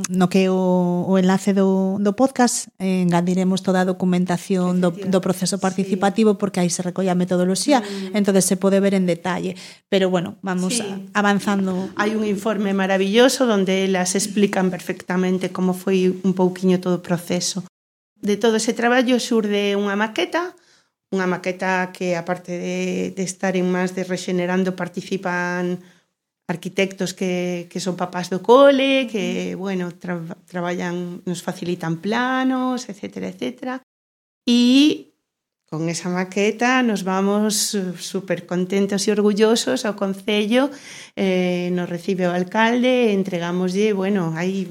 no que o, o enlace do, do podcast, eh, engadiremos toda a documentación do, do proceso participativo sí. porque aí se recolle a metodoloxía, mm. entonces se pode ver en detalle. Pero, bueno, vamos sí. avanzando. Hai un informe maravilloso donde elas explican perfectamente como foi un pouquiño todo o proceso de todo ese traballo xurde unha maqueta, unha maqueta que aparte de, de estar en más de Rexenerando participan arquitectos que, que son papás do cole, que, mm. bueno, tra, traballan, nos facilitan planos, etcétera, etcétera. E con esa maqueta nos vamos super contentos e orgullosos ao Concello, eh, nos recibe o alcalde, entregámoslle, bueno, hai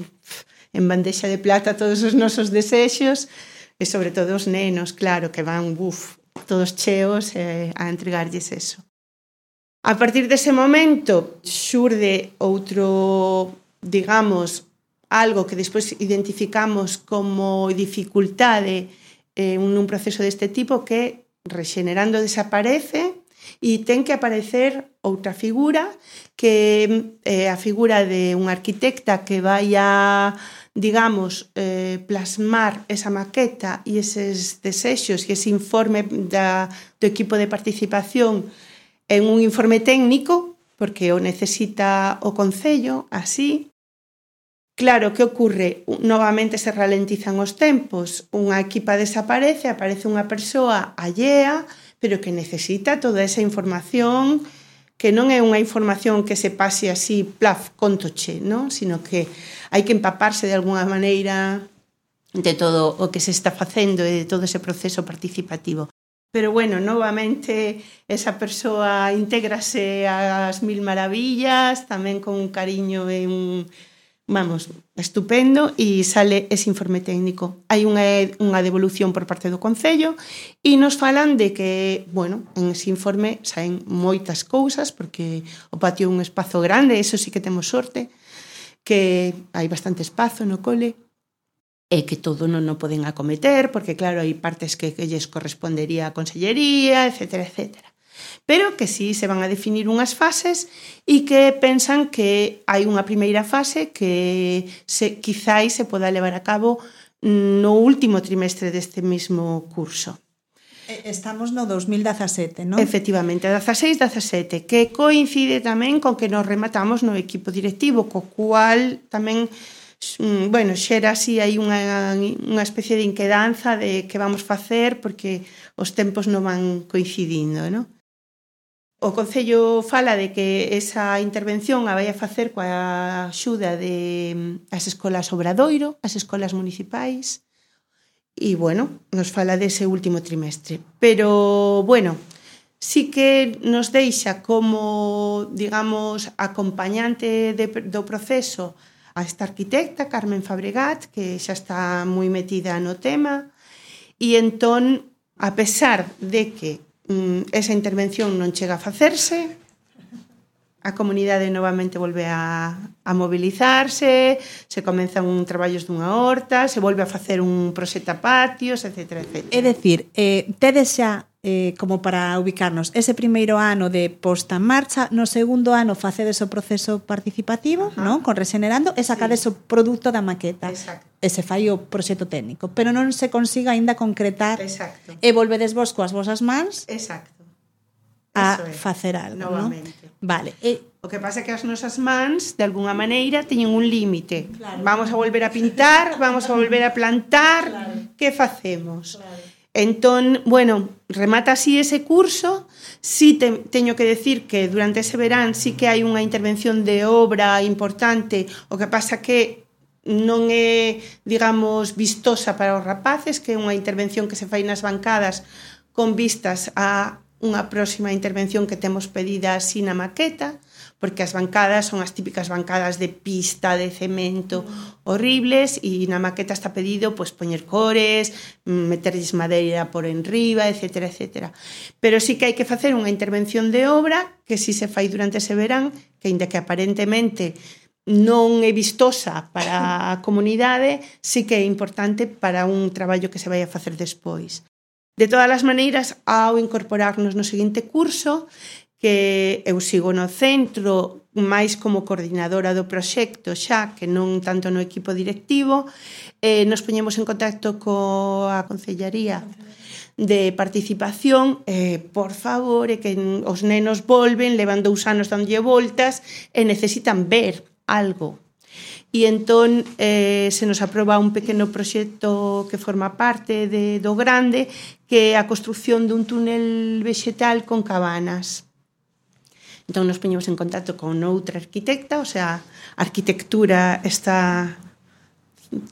en bandexa de plata todos os nosos desexos e sobre todo os nenos, claro, que van, buf, todos cheos eh, a entregarlles eso. A partir dese momento xurde outro, digamos, algo que despois identificamos como dificultade eh, nun proceso deste tipo que rexenerando desaparece e ten que aparecer outra figura que é eh, a figura de un arquitecta que vai a digamos, eh, plasmar esa maqueta e eses desexos e ese informe da, do equipo de participación en un informe técnico, porque o necesita o Concello, así. Claro, que ocurre? Novamente se ralentizan os tempos, unha equipa desaparece, aparece unha persoa allea, pero que necesita toda esa información que non é unha información que se pase así, plaf, contoche, non? sino que hai que empaparse de alguna maneira de todo o que se está facendo e de todo ese proceso participativo. Pero bueno, novamente esa persoa intégrase ás mil maravillas, tamén con un cariño e un, vamos, estupendo e sale ese informe técnico. Hai unha, unha devolución por parte do Concello e nos falan de que, bueno, en ese informe saen moitas cousas porque o patio é un espazo grande, eso sí que temos sorte, que hai bastante espazo no cole, e que todo non o poden acometer, porque claro, hai partes que, que lles correspondería a consellería, etcétera, etcétera pero que sí se van a definir unhas fases e que pensan que hai unha primeira fase que se, quizáis se poda levar a cabo no último trimestre deste mismo curso. Estamos no 2017, non? Efectivamente, 16, 17, que coincide tamén con que nos rematamos no equipo directivo, co cual tamén mm, bueno, xera así hai unha, unha especie de inquedanza de que vamos facer porque os tempos non van coincidindo, non? O Concello fala de que esa intervención a vai a facer coa axuda de mm, as escolas Obradoiro, as escolas municipais, e, bueno, nos fala dese último trimestre. Pero, bueno, sí que nos deixa como, digamos, acompañante de, do proceso a esta arquitecta, Carmen Fabregat, que xa está moi metida no tema, e entón, a pesar de que Mm, esa intervención non chega a facerse, a comunidade novamente volve a, a mobilizarse, se comenzan un traballos dunha horta, se volve a facer un proseta patios, etc. etc. É dicir, eh, tedes xa eh, como para ubicarnos. Ese primeiro ano de posta en marcha, no segundo ano facedes o proceso participativo, Ajá. non? Con Resenerando e sacades sí. o produto da maqueta. Exacto. E se fai o proxecto técnico, pero non se consiga aínda concretar. Exacto. E volvedes vos coas vosas mans. Exacto. Eso a é. facer algo, non? Vale. E O que pasa é que as nosas mans, de alguna maneira, teñen un límite. Claro. Vamos a volver a pintar, vamos a volver a plantar, claro. que facemos? Claro Entón, bueno, remata así ese curso, sí te, teño que decir que durante ese verán sí que hai unha intervención de obra importante, o que pasa que non é, digamos, vistosa para os rapaces, que é unha intervención que se fai nas bancadas con vistas a unha próxima intervención que temos pedida así na maqueta porque as bancadas son as típicas bancadas de pista, de cemento horribles e na maqueta está pedido pois poñer cores, mm, meterlles madeira por enriba, etc, etc. Pero sí que hai que facer unha intervención de obra que si se fai durante ese verán, que aínda que aparentemente non é vistosa para a comunidade, sí que é importante para un traballo que se vai a facer despois. De todas as maneiras, ao incorporarnos no seguinte curso, que eu sigo no centro máis como coordinadora do proxecto xa, que non tanto no equipo directivo, eh, nos poñemos en contacto coa Concellaría de participación, eh, por favor, e que os nenos volven, levan dous anos dándolle voltas e necesitan ver algo. Entón, e entón eh, se nos aproba un pequeno proxecto que forma parte de, do grande, que é a construción dun túnel vexetal con cabanas Entón nos poñemos en contacto con outra arquitecta, o sea, a arquitectura está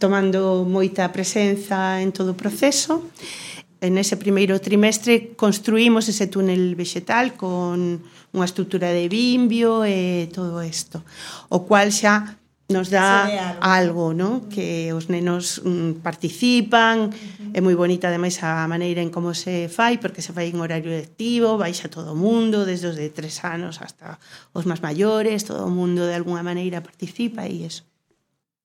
tomando moita presenza en todo o proceso. En ese primeiro trimestre construímos ese túnel vexetal con unha estrutura de bimbio e todo isto, o cual xa nos dá algo, algo no? Mm. que os nenos mm, participan, uh -huh. é moi bonita ademais a maneira en como se fai, porque se fai en horario lectivo, baixa todo o mundo, desde os de tres anos hasta os máis maiores, todo o mundo de alguna maneira participa e iso.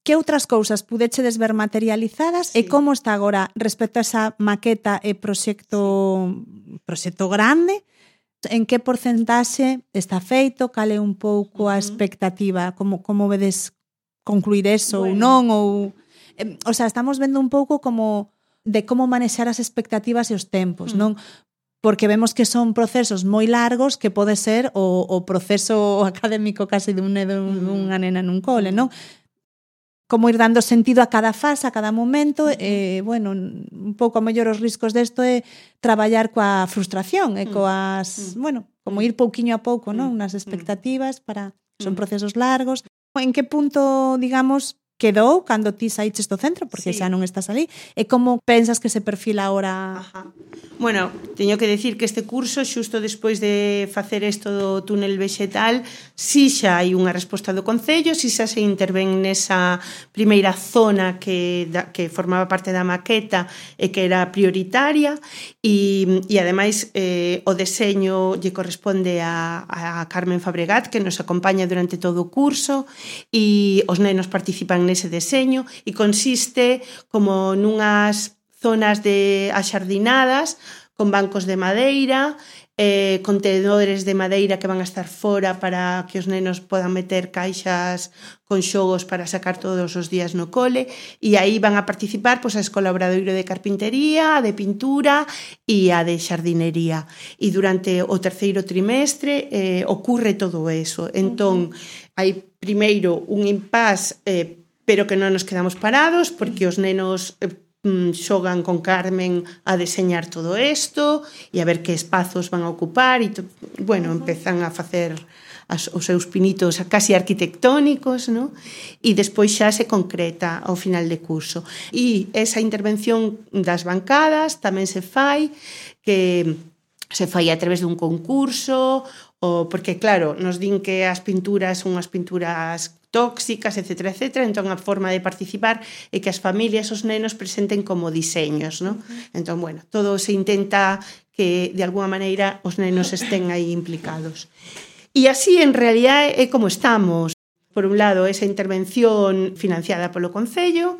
Que outras cousas pudechedes ver materializadas sí. e como está agora respecto a esa maqueta e proxecto proxecto grande? en que porcentaxe está feito, cal é un pouco a expectativa, como como vedes concluir eso bueno. ou non ou eh, o sea, estamos vendo un pouco como de como manexar as expectativas e os tempos, mm. non? Porque vemos que son procesos moi largos que pode ser o, o proceso [laughs] académico case dun, dun, mm. dunha nena nun cole, non? como ir dando sentido a cada fase, a cada momento, mm-hmm. e, eh, bueno, un pouco a mellor os riscos desto é traballar coa frustración e mm. coas, mm. bueno, como ir pouquiño a pouco, non? Nas expectativas para son procesos largos, en que punto, digamos, quedou cando ti saíches do centro, porque sí. xa non estás ali, e como pensas que se perfila ahora? Ajá. Bueno, teño que decir que este curso, xusto despois de facer isto do túnel vexetal, Si xa hai unha resposta do Concello, si xa se interven nesa primeira zona que, da, que formaba parte da maqueta e que era prioritaria. E, e ademais eh, o deseño lle corresponde a, a Carmen Fabregat que nos acompaña durante todo o curso e os nenos participan nese deseño e consiste como nunhas zonas de axardinadas con bancos de madeira eh, contenedores de madeira que van a estar fora para que os nenos podan meter caixas con xogos para sacar todos os días no cole. E aí van a participar pois, a Escola Obradoiro de Carpintería, a de Pintura e a de Xardinería. E durante o terceiro trimestre eh, ocurre todo eso. Entón hai primeiro un impas eh, pero que non nos quedamos parados porque os nenos eh, Mm, xogan con Carmen a deseñar todo isto e a ver que espazos van a ocupar e bueno, empezan a facer as, os seus pinitos casi arquitectónicos, no? e despois xa se concreta ao final de curso. E esa intervención das bancadas tamén se fai, que se fai a través dun concurso, o, porque claro, nos din que as pinturas son unhas pinturas tóxicas, etc. etc. Entón, a forma de participar é que as familias, os nenos presenten como diseños, ¿no? Entón, bueno, todo se intenta que, de alguna maneira, os nenos estén aí implicados. E así, en realidad, é como estamos. Por un lado, esa intervención financiada polo Concello,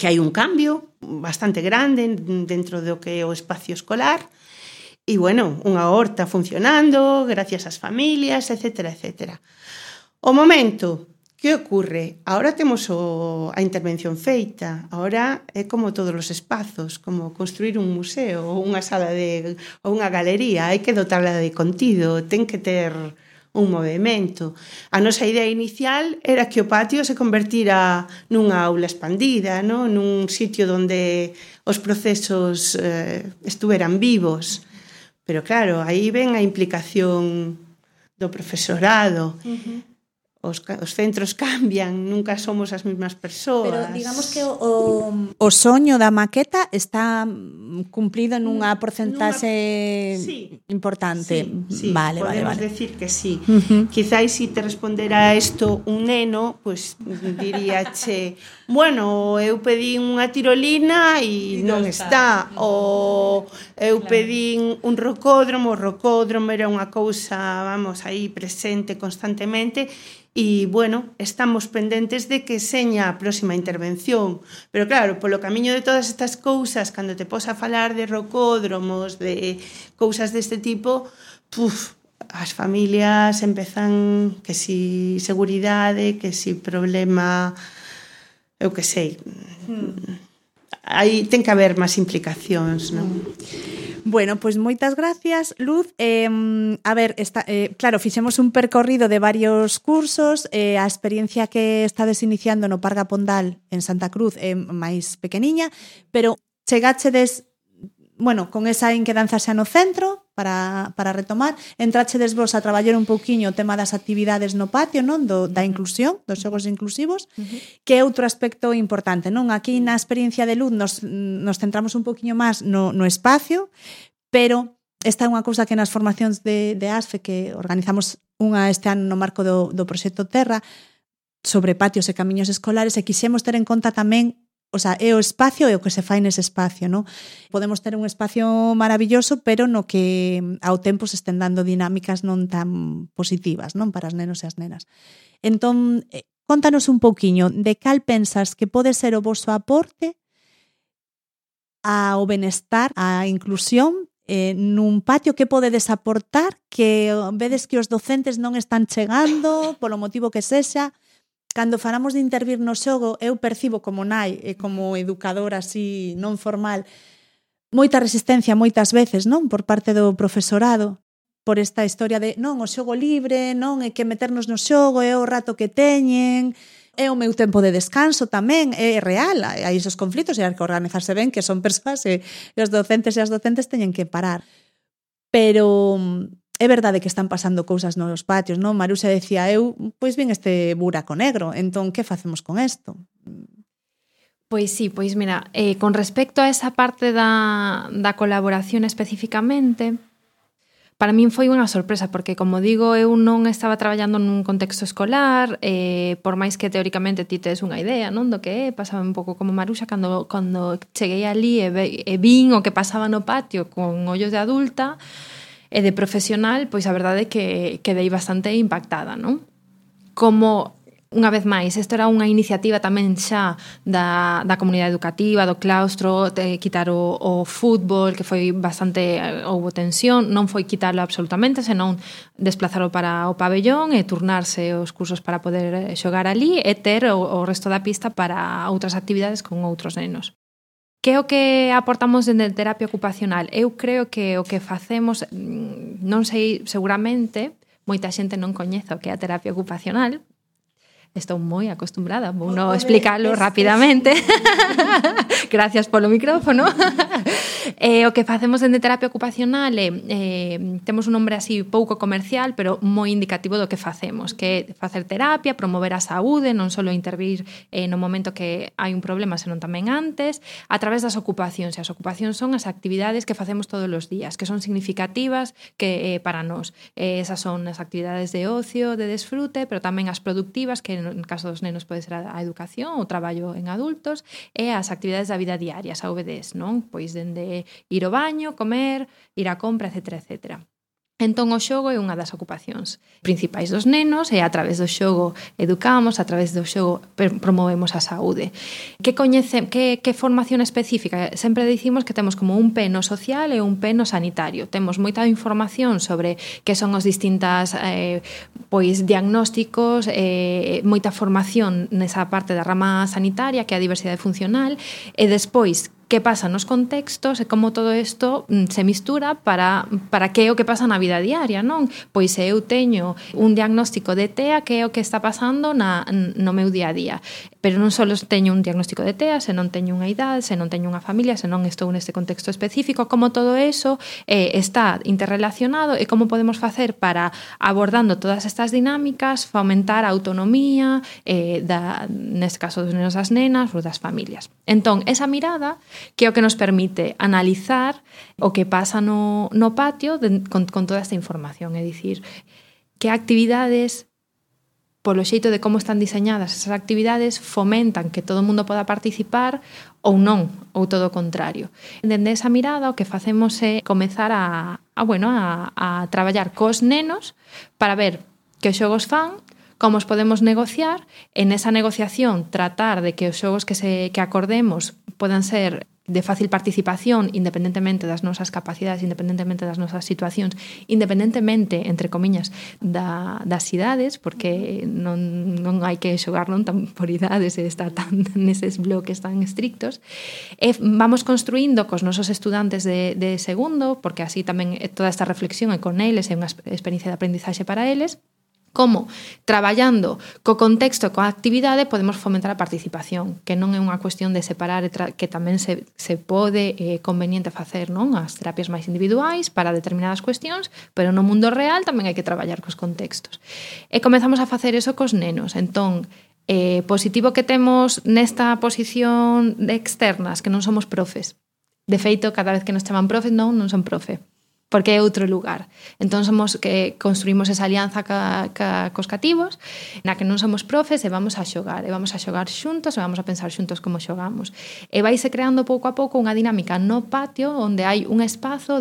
que hai un cambio bastante grande dentro do que é o espacio escolar, e, bueno, unha horta funcionando, gracias ás familias, etc. etc. O momento Que ocorre? Ahora temos o, a intervención feita, ahora é como todos os espazos, como construir un museo ou unha sala de ou unha galería, hai que dotarla de contido, ten que ter un movimento. A nosa idea inicial era que o patio se convertira nunha aula expandida, no? nun sitio onde os procesos eh, estuveran vivos. Pero claro, aí ven a implicación do profesorado. Uh -huh os, os centros [laughs] cambian, nunca somos as mesmas persoas. Pero digamos que o, o soño da maqueta está mm, cumplido nunha porcentaxe nunha... Sí. importante. Sí, sí, vale, podemos vale, vale. decir que sí. Uh -huh. Quizáis si te respondera a isto un neno, pois pues, diría che bueno, eu pedín unha tirolina e, non está. está. O eu claro. pedín un rocódromo, o rocódromo era unha cousa, vamos, aí presente constantemente e, bueno, estamos pendentes de que seña a próxima intervención. Pero claro, polo camiño de todas estas cousas, cando te posa falar de rocódromos, de cousas deste tipo, puf, as familias empezan que si seguridade, que si problema eu que sei. Aí ten que haber máis implicacións, non? Bueno, pois pues moitas gracias, Luz. Eh, a ver, está, eh, claro, fixemos un percorrido de varios cursos, eh, a experiencia que estades iniciando no Parga Pondal en Santa Cruz é eh, máis pequeniña, pero chegáchedes, bueno, con esa inquedanza xa no centro, para, para retomar. Entrachedes vos a traballar un pouquiño o tema das actividades no patio, non do, da inclusión, dos xogos inclusivos, uh -huh. que é outro aspecto importante. non Aquí na experiencia de luz nos, nos centramos un pouquiño máis no, no espacio, pero esta é unha cousa que nas formacións de, de ASFE que organizamos unha este ano no marco do, do proxecto Terra sobre patios e camiños escolares e quixemos ter en conta tamén O sea, é o espacio e o que se fai nese espacio, non? Podemos ter un espacio maravilloso, pero no que ao tempo se estén dando dinámicas non tan positivas, non? Para as nenos e as nenas. Entón, eh, contanos un pouquiño de cal pensas que pode ser o vosso aporte ao benestar, á inclusión eh, nun patio que podedes aportar que vedes que os docentes non están chegando polo motivo que sexa cando falamos de intervir no xogo, eu percibo como nai e como educadora así non formal moita resistencia moitas veces, non, por parte do profesorado por esta historia de non, o xogo libre, non é que meternos no xogo, é o rato que teñen, é o meu tempo de descanso tamén, é real, hai esos conflitos e hai que organizarse ben, que son persoas e, e os docentes e as docentes teñen que parar. Pero é verdade que están pasando cousas nos patios, non? Maruxa decía, eu, pois vin este buraco negro, entón, que facemos con isto? Pois sí, pois mira, eh, con respecto a esa parte da, da colaboración especificamente, para min foi unha sorpresa, porque, como digo, eu non estaba traballando nun contexto escolar, eh, por máis que teóricamente ti tes unha idea, non? Do que é, pasaba un pouco como Maruxa, cando, cando cheguei ali e, ve, e vin o que pasaba no patio con ollos de adulta, E de profesional, pois a verdade é que quedei bastante impactada, non? Como Unha vez máis, isto era unha iniciativa tamén xa da, da comunidade educativa, do claustro, de quitar o, o fútbol, que foi bastante, eh, houbo tensión, non foi quitarlo absolutamente, senón desplazarlo para o pabellón e turnarse os cursos para poder eh, xogar ali e ter o, o resto da pista para outras actividades con outros nenos. Que é o que aportamos dende terapia ocupacional? Eu creo que o que facemos, mm, non sei, seguramente, moita xente non coñece o que é a terapia ocupacional, estou moi acostumbrada, vou no explicarlo rapidamente. [laughs] Gracias polo micrófono. [laughs] eh, o que facemos dende terapia ocupacional é eh, eh temos un nombre así pouco comercial, pero moi indicativo do que facemos, que é facer terapia, promover a saúde, non só intervir eh, no momento que hai un problema, senón tamén antes, a través das ocupacións. E as ocupacións son as actividades que facemos todos os días, que son significativas que eh, para nós. Eh, esas son as actividades de ocio, de desfrute, pero tamén as productivas que no caso dos nenos pode ser a, a educación, o traballo en adultos, e as actividades da vida diaria, as AVDs, non? Pois dende ir ao baño, comer, ir á compra, etc. etcétera. Entón o xogo é unha das ocupacións principais dos nenos e a través do xogo educamos, a través do xogo promovemos a saúde. Que coñece que que formación específica? Sempre dicimos que temos como un peno social e un peno sanitario. Temos moita información sobre que son os distintas eh, pois diagnósticos, eh, moita formación nesa parte da rama sanitaria que é a diversidade funcional e despois que pasa nos contextos eh, e como todo isto mm, se mistura para, para que é o que pasa na vida diaria, non? Pois se eh, eu teño un diagnóstico de TEA, que é o que está pasando na, no meu día a día. Pero non só teño un diagnóstico de TEA, se non teño unha idade, se non teño unha familia, se non estou neste contexto específico, como todo eso eh, está interrelacionado e como podemos facer para, abordando todas estas dinámicas, fomentar a autonomía eh, da, neste caso dos nenos as nenas ou das familias. Entón, esa mirada que é o que nos permite analizar o que pasa no, no patio de, con, con toda esta información, é dicir, que actividades polo xeito de como están diseñadas esas actividades, fomentan que todo o mundo poda participar ou non, ou todo o contrario. Dende esa mirada o que facemos é comezar a, a bueno, a, a traballar cos nenos para ver que os xogos fan como os podemos negociar, en esa negociación tratar de que os xogos que, se, que acordemos podan ser de fácil participación independentemente das nosas capacidades, independentemente das nosas situacións, independentemente, entre comiñas, da, das idades, porque non, non hai que xogar non tan por idades e estar tan [laughs] neses bloques tan estrictos. E vamos construindo cos nosos estudantes de, de segundo, porque así tamén toda esta reflexión é con eles, é unha experiencia de aprendizaxe para eles, Como? Traballando co contexto e coa actividade podemos fomentar a participación, que non é unha cuestión de separar que tamén se, se pode eh, conveniente facer non as terapias máis individuais para determinadas cuestións, pero no mundo real tamén hai que traballar cos contextos. E comezamos a facer eso cos nenos. Entón, eh, positivo que temos nesta posición de externas, que non somos profes. De feito, cada vez que nos chaman profes, non, non son profe porque é outro lugar. Entón somos que construímos esa alianza ca, ca, cos cativos, na que non somos profes e vamos a xogar, e vamos a xogar xuntos e vamos a pensar xuntos como xogamos. E vaise creando pouco a pouco unha dinámica no patio onde hai un espazo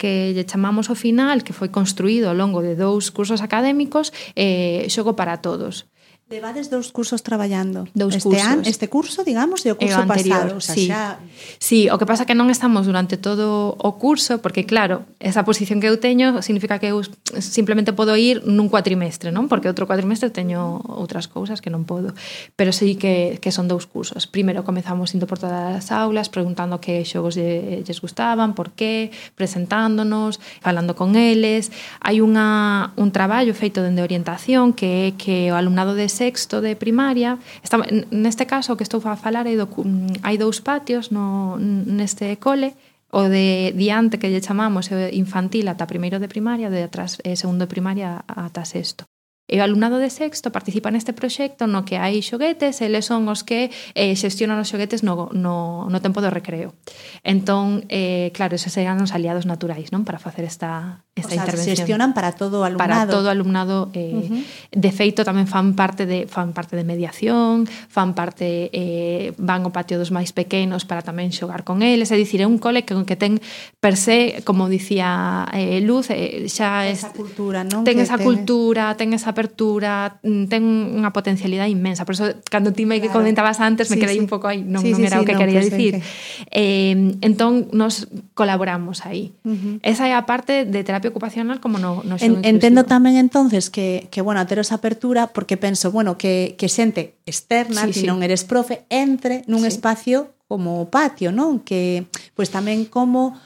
que lle chamamos o final, que foi construído ao longo de dous cursos académicos, eh, xogo para todos. Levades dous cursos traballando. Dous este cursos. An, este curso, digamos, e o curso e o anterior, pasado. O sea, sí. Xa... sí, o que pasa que non estamos durante todo o curso, porque claro, esa posición que eu teño significa que eu simplemente podo ir nun cuatrimestre, non? Porque outro cuatrimestre teño outras cousas que non podo. Pero sí que, que son dous cursos. Primeiro comezamos indo por todas as aulas, preguntando que xogos lle, lles gustaban, por qué, presentándonos, falando con eles. Hai unha, un traballo feito dende orientación que é que o alumnado de sexto de primaria. Está, neste caso, o que estou a falar é do, mm, hai dous patios no, neste cole, o de diante que lle chamamos eh, infantil ata primeiro de primaria, de atrás eh, segundo de primaria ata sexto. E o alumnado de sexto participa neste proxecto no que hai xoguetes, eles son os que eh, xestionan os xoguetes no, no, no tempo do recreo. Entón, eh, claro, esos serán os aliados naturais non para facer esta, esta o sea, intervención. xestionan para todo o alumnado. Para todo o alumnado. Eh, uh -huh. De feito, tamén fan parte de fan parte de mediación, fan parte eh, van ao patio dos máis pequenos para tamén xogar con eles. É dicir, é un cole que, que ten per se, como dicía eh, Luz, eh, xa esa es, cultura, non? ten que esa cultura, ten esa apertura, mm, ten unha potencialidade inmensa. Por eso, cando ti me claro. comentabas antes, me sí, quedei sí. un pouco aí, non, sí, non era sí, o que no, quería dicir. Eh, entón, nos colaboramos aí. Uh -huh. Esa é a parte de terapia ocupacional como no, no en, Entendo tamén entonces que, que bueno, ter esa apertura porque penso, bueno, que, que xente externa, sí, ti sí. non eres profe, entre nun sí. espacio como patio, non? Que pois pues, tamén como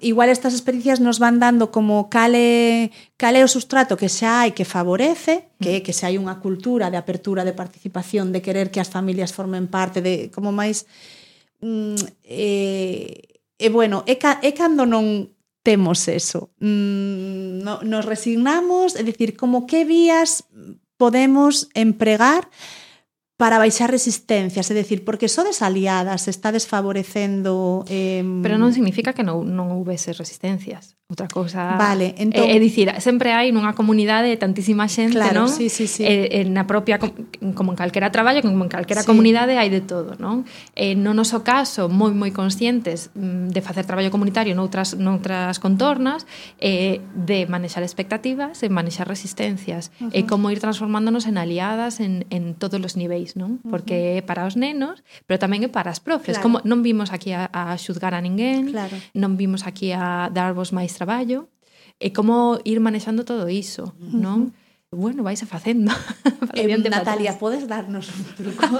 igual estas experiencias nos van dando como cale, cale o sustrato que xa hai que favorece, que, que xa hai unha cultura de apertura, de participación, de querer que as familias formen parte, de como máis... Mm, eh, e bueno, é, ca, é cando non temos eso. Mm, no, nos resignamos, é dicir, como que vías podemos empregar para para baixar resistencias, é dicir, porque sodes aliadas, está desfavorecendo... Eh... Pero non significa que non, non houvese resistencias. Outra cousa vale, entón... é, é dicir, sempre hai nunha comunidade tantísima xente, claro, non? Sí, sí, sí. E, e na propia, como en calquera traballo, como en calquera sí. comunidade hai de todo, non? E no noso caso, moi moi conscientes mm, de facer traballo comunitario noutras, noutras contornas, e de manexar expectativas e manexar resistencias, uh -huh. e como ir transformándonos en aliadas en, en todos os niveis, non? Porque é para os nenos, pero tamén é para as profes. Claro. Como non vimos aquí a, a xuzgar a ninguén, claro. non vimos aquí a darvos máis máis traballo e como ir manexando todo iso, non? Uh -huh. Bueno, vais a facendo. [laughs] Eh, Natalia, podes darnos un [laughs] truco?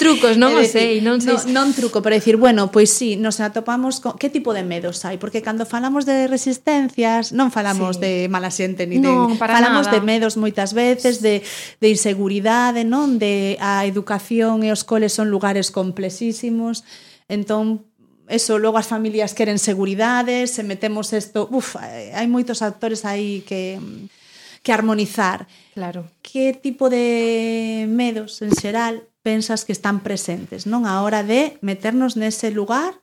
Trucos, non [laughs] o sei, non sei. Non, non truco, pero decir, bueno, pois sí, nos atopamos con que tipo de medos hai, porque cando falamos de resistencias, non falamos sí. de mala xente ni non, de falamos nada. de medos moitas veces, de de inseguridade, non, de a educación e os coles son lugares complexísimos. Entón, eso, logo as familias queren seguridade, se metemos isto, uf, hai moitos actores aí que que armonizar. Claro. Que tipo de medos en xeral pensas que están presentes, non? A hora de meternos nese lugar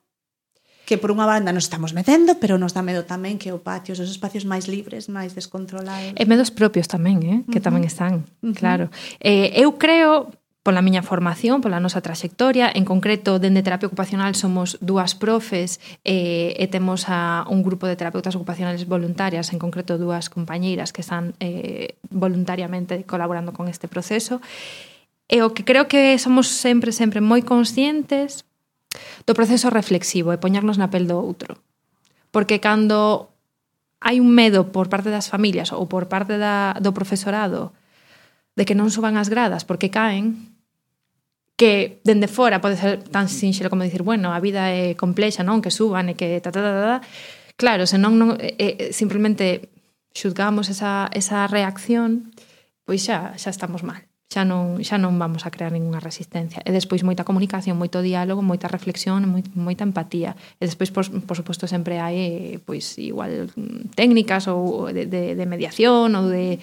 que por unha banda nos estamos metendo, pero nos dá medo tamén que o patio, os espacios máis libres, máis descontrolados. E medos propios tamén, eh? que uh -huh. tamén están, uh -huh. claro. Eh, eu creo, pola miña formación, pola nosa traxectoria. en concreto dende terapia ocupacional somos dúas profes eh, e temos a un grupo de terapeutas ocupacionales voluntarias, en concreto dúas compañeiras que están eh, voluntariamente colaborando con este proceso. E o que creo que somos sempre, sempre moi conscientes do proceso reflexivo e poñernos na pel do outro. Porque cando hai un medo por parte das familias ou por parte da, do profesorado de que non suban as gradas porque caen, que dende fora pode ser tan sinxelo como dicir, bueno, a vida é complexa, non? Que suban e que ta ta ta ta. Claro, se non, eh, eh, simplemente xuzgamos esa, esa reacción, pois xa, xa estamos mal xa non, xa non vamos a crear ninguna resistencia. E despois moita comunicación, moito diálogo, moita reflexión, moita empatía. E despois, por, por suposto, sempre hai pois igual técnicas ou de, de, de mediación ou de...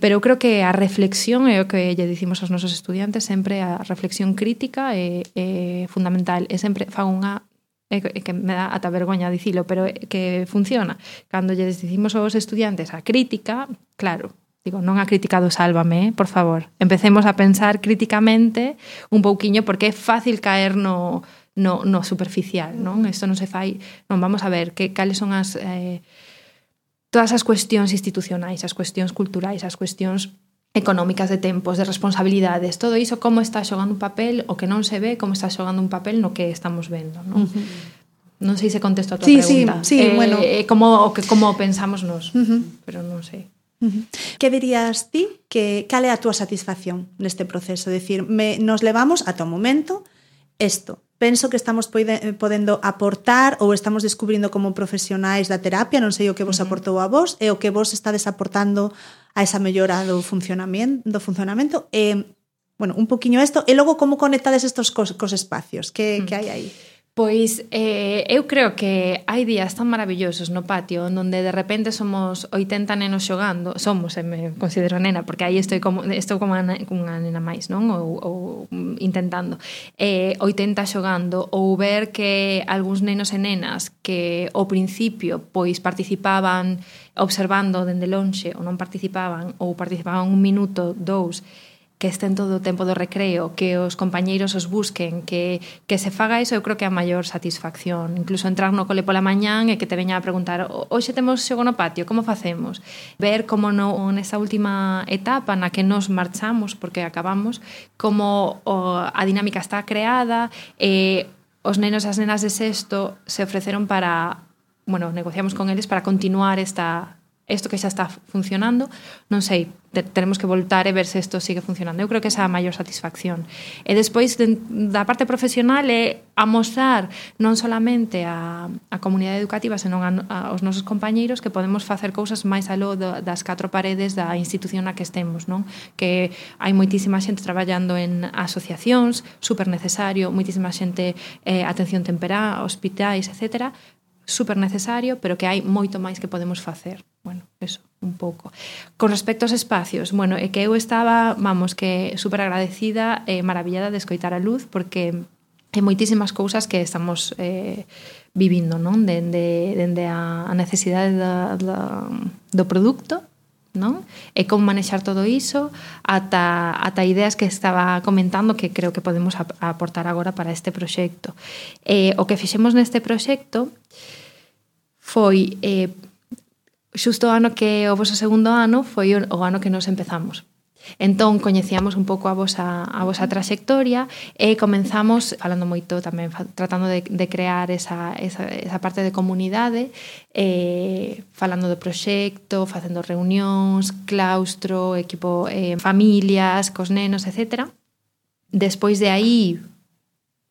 Pero eu creo que a reflexión é o que lle dicimos aos nosos estudiantes, sempre a reflexión crítica é, é fundamental. E sempre fago unha é que me dá ata vergoña dicilo, pero é que funciona. Cando lle dicimos aos estudiantes a crítica, claro, Digo, non a criticado Sálvame, eh? por favor. Empecemos a pensar críticamente un pouquiño porque é fácil caer no, no, no superficial, non? Isto non se fai... Non, vamos a ver que cales son as... Eh, todas as cuestións institucionais, as cuestións culturais, as cuestións económicas de tempos, de responsabilidades, todo iso como está xogando un papel, o que non se ve, como está xogando un papel no que estamos vendo, non? Uh -huh. Non sei se contesto a tua sí, pregunta. Sí, sí, eh, bueno. Eh, como, o que, como pensamos nos, uh -huh. pero non sei. Que dirías ti que cal é a túa satisfacción neste proceso? Decir, me, nos levamos ata o momento isto. Penso que estamos poide, podendo aportar ou estamos descubrindo como profesionais da terapia, non sei o que vos aportou a vos, e o que vos estades aportando a esa mellora do funcionamento, do funcionamento e, bueno, un poquinho isto, e logo como conectades estos cos, cos espacios, que, mm. que hai aí? Pois eh, eu creo que hai días tan maravillosos no patio onde de repente somos 80 nenos xogando, somos, eh, me considero nena, porque aí estou como, estou como unha nena máis, non? Ou, ou intentando. Eh, 80 xogando, ou ver que algúns nenos e nenas que ao principio pois participaban observando dende lonxe ou non participaban ou participaban un minuto, dous, que estén todo o tempo do recreo, que os compañeiros os busquen, que, que se faga iso, eu creo que é a maior satisfacción. Incluso entrar no cole pola mañán e que te veña a preguntar hoxe temos xogo no patio, como facemos? Ver como no, nesa última etapa na que nos marchamos, porque acabamos, como o, a dinámica está creada, e os nenos e as nenas de sexto se ofreceron para bueno, negociamos con eles para continuar esta, isto que xa está funcionando, non sei, te, teremos que voltar e ver se isto sigue funcionando. Eu creo que esa é a maior satisfacción. E despois de, da parte profesional é amosar non solamente a, a comunidade educativa, senón a, a, aos nosos compañeiros que podemos facer cousas máis aló do, das catro paredes da institución na que estemos, non? Que hai moitísima xente traballando en asociacións, super necesario, moitísima xente eh, atención temperá, hospitais, etcétera, super necesario, pero que hai moito máis que podemos facer. Bueno, eso, un pouco. Con respecto aos espacios, bueno, é que eu estaba, vamos, que super agradecida e eh, maravillada de escoitar a luz, porque hai moitísimas cousas que estamos eh, vivindo, non? Dende, dende a, a necesidade da, da, do produto non? E como manexar todo iso ata, ata ideas que estaba comentando que creo que podemos ap aportar agora para este proxecto. Eh, o que fixemos neste proxecto foi eh, xusto o ano que o voso segundo ano foi o ano que nos empezamos Entón, coñecíamos un pouco a vosa, a vosa trayectoria e comenzamos falando moito tamén, tratando de, de crear esa, esa, esa parte de comunidade, eh, falando do proxecto, facendo reunións, claustro, equipo, eh, familias, cos nenos, etc. Despois de aí,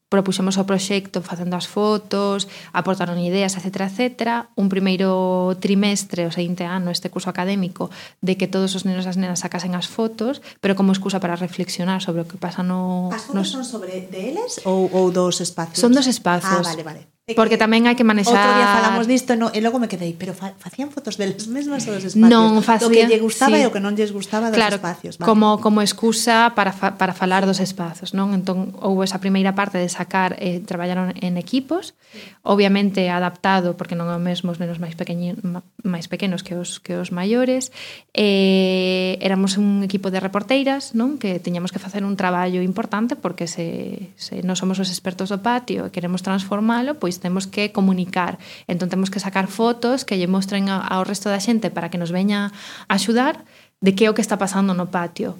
propuxemos o proxecto facendo as fotos, aportaron ideas, etc, etc. Un primeiro trimestre, o seguinte ano, este curso académico, de que todos os nenos e as nenas sacasen as fotos, pero como excusa para reflexionar sobre o que pasa no... As fotos nos... son sobre deles ou, ou dos espacios? Son dos espazos. Ah, vale, vale. Porque tamén hai que manexar... Outro día falamos disto no, e logo me quedei, pero fa, facían fotos deles mesmas dos espacios? Non, facían... Do que lle gustaba sí. e o que non lles gustaba dos claro, espacios. Vale. Como, como excusa para, fa, para falar dos espazos, non? Entón, houve esa primeira parte de sacar, eh, traballaron en equipos, obviamente adaptado, porque non é o mesmo os nenos máis, pequeñi, máis pequenos que os, que os maiores. Eh, éramos un equipo de reporteiras, non? Que teñamos que facer un traballo importante, porque se, se non somos os expertos do patio e queremos transformalo, pois temos que comunicar. Entón temos que sacar fotos que lle mostren ao resto da xente para que nos veña a axudar de que é o que está pasando no patio.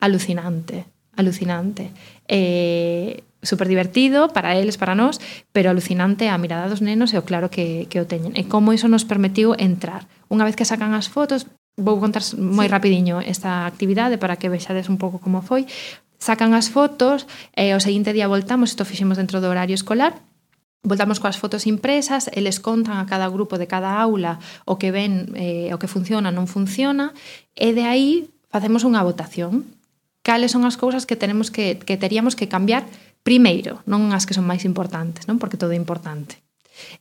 Alucinante, alucinante. Eh, super divertido para eles, para nós, pero alucinante a mirada dos nenos e o claro que, que o teñen. E como iso nos permitiu entrar. Unha vez que sacan as fotos, vou contar moi sí. rapidiño esta actividade para que vexades un pouco como foi. Sacan as fotos, e o seguinte día voltamos, isto fixemos dentro do horario escolar, Voltamos coas fotos impresas, eles contan a cada grupo de cada aula o que ven, eh, o que funciona, non funciona, e de aí facemos unha votación. Cales son as cousas que tenemos que, que teríamos que cambiar primeiro, non as que son máis importantes, non porque todo é importante.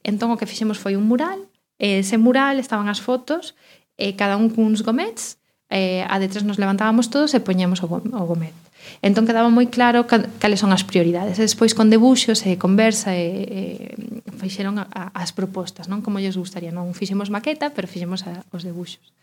Entón o que fixemos foi un mural, e ese mural estaban as fotos, e cada un cuns gomets, eh, a de tres nos levantábamos todos e poñemos o, o gomet. Entón quedaba moi claro cales son as prioridades. E despois con debuxos e conversa e, e fixeron a, a, as propostas, non? Como lles gustaría, non fixemos maqueta, pero fixemos a, os debuxos.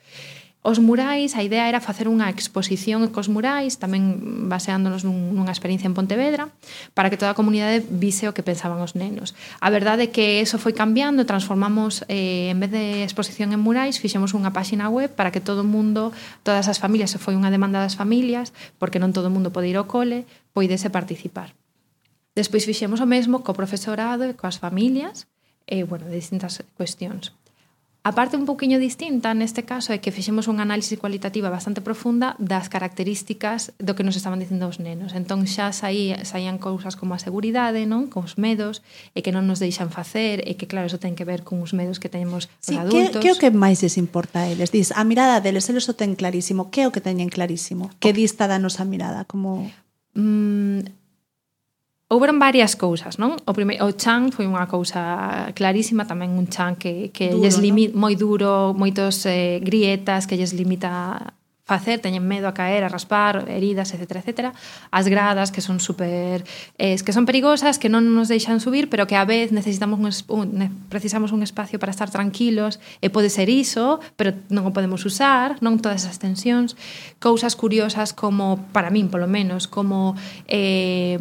Os murais, a idea era facer unha exposición cos murais, tamén baseándonos nun, nunha experiencia en Pontevedra, para que toda a comunidade vise o que pensaban os nenos. A verdade é que eso foi cambiando, transformamos, eh, en vez de exposición en murais, fixemos unha páxina web para que todo o mundo, todas as familias, se foi unha demanda das familias, porque non todo o mundo pode ir ao cole, poidese participar. Despois fixemos o mesmo co profesorado e coas familias, e, bueno, de distintas cuestións. A parte un pouquiño distinta neste caso é que fixemos unha análise cualitativa bastante profunda das características do que nos estaban dicindo os nenos. Entón xa saí, saían cousas como a seguridade, non? Con os medos, e que non nos deixan facer, e que claro, eso ten que ver con os medos que temos os sí, adultos. Que, que o que máis les importa a eles? Diz, a mirada deles, eles o ten clarísimo. Que é o que teñen clarísimo? Que dista da nosa mirada? Como... Mm, houberon varias cousas, non? O primeiro o chan foi unha cousa clarísima, tamén un chan que que duro, lles limi, no? moi duro, moitos eh, grietas que lles limita facer, teñen medo a caer, a raspar, heridas, etc, etc. As gradas que son super eh, que son perigosas, que non nos deixan subir, pero que a vez necesitamos un, un precisamos un espacio para estar tranquilos, e pode ser iso, pero non o podemos usar, non todas as tensións, cousas curiosas como para min, polo menos, como eh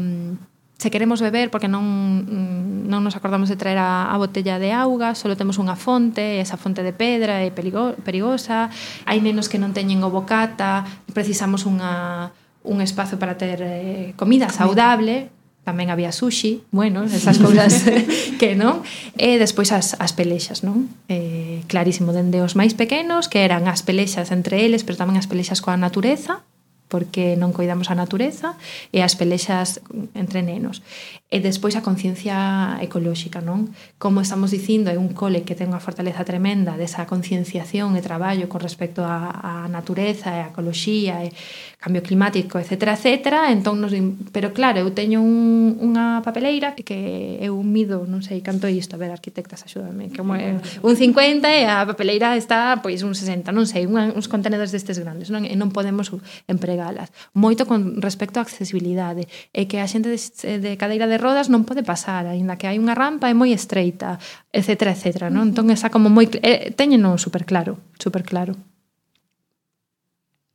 se queremos beber porque non, mm, non nos acordamos de traer a, a botella de auga, solo temos unha fonte, esa fonte de pedra é perigo, perigosa, hai nenos que non teñen o bocata, precisamos unha, un espazo para ter eh, comida saudable, tamén había sushi, bueno, esas cousas [laughs] que non, e despois as, as pelexas, non? Eh, clarísimo, dende os máis pequenos, que eran as pelexas entre eles, pero tamén as pelexas coa natureza, porque non coidamos a natureza e as pelexas entre nenos. E despois a conciencia ecolóxica, non? Como estamos dicindo, é un cole que ten unha fortaleza tremenda desa concienciación e traballo con respecto á, natureza e a ecoloxía e cambio climático, etc. etc. Entón, nos, pero claro, eu teño un, unha papeleira que eu mido, non sei canto é isto, a ver, arquitectas, axúdame, que é un 50 e a papeleira está pois un 60, non sei, unha, uns contenedores destes grandes, non, e non podemos empregalas. Moito con respecto á accesibilidade, é que a xente de, de cadeira de rodas non pode pasar, aínda que hai unha rampa é moi estreita, etc, etc, non? Entón, esa como moi... Eh, teñeno super claro, super claro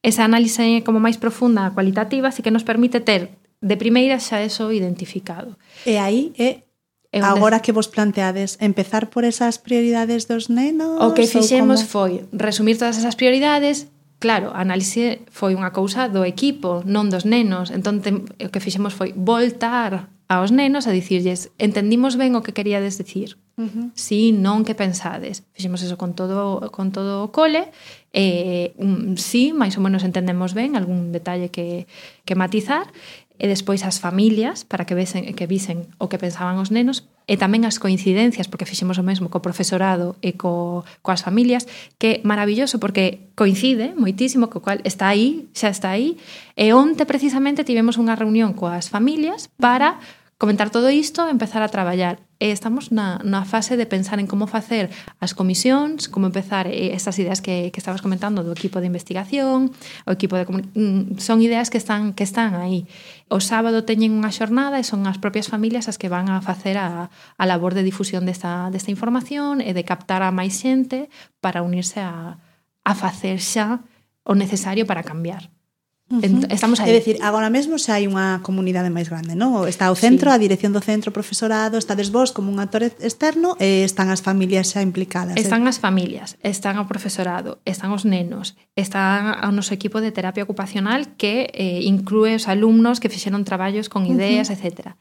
esa análise como máis profunda cualitativa así que nos permite ter de primeira xa eso identificado. E aí é eh, agora des... que vos planteades empezar por esas prioridades dos nenos? O que fixemos como... foi resumir todas esas prioridades Claro, a análise foi unha cousa do equipo, non dos nenos. Entón, tem, o que fixemos foi voltar aos nenos a dicirlles entendimos ben o que queríades dicir. Uh -huh. Si, non, que pensades. Fixemos eso con todo, con todo o cole eh, um, sí, máis ou menos entendemos ben algún detalle que, que matizar, e despois as familias para que vesen, que visen o que pensaban os nenos. E tamén as coincidencias, porque fixemos o mesmo co profesorado e co, coas familias, que é maravilloso porque coincide moitísimo co cual está aí, xa está aí, e onte precisamente tivemos unha reunión coas familias para comentar todo isto e empezar a traballar. E estamos na, na fase de pensar en como facer as comisións, como empezar eh, estas ideas que, que estabas comentando do equipo de investigación, o equipo de mm, son ideas que están que están aí. O sábado teñen unha xornada e son as propias familias as que van a facer a, a labor de difusión desta, desta información e de captar a máis xente para unirse a, a facer xa o necesario para cambiar. Ent estamos aí. É dicir, agora mesmo xa hai unha comunidade máis grande, non? Está o centro, sí. a dirección do centro, o profesorado, estades vos como un actor externo e están as familias xa implicadas. ¿eh? Están eh? as familias, están o profesorado, están os nenos, está o noso equipo de terapia ocupacional que eh, inclúe os alumnos que fixeron traballos con ideas, uh -huh. etcétera.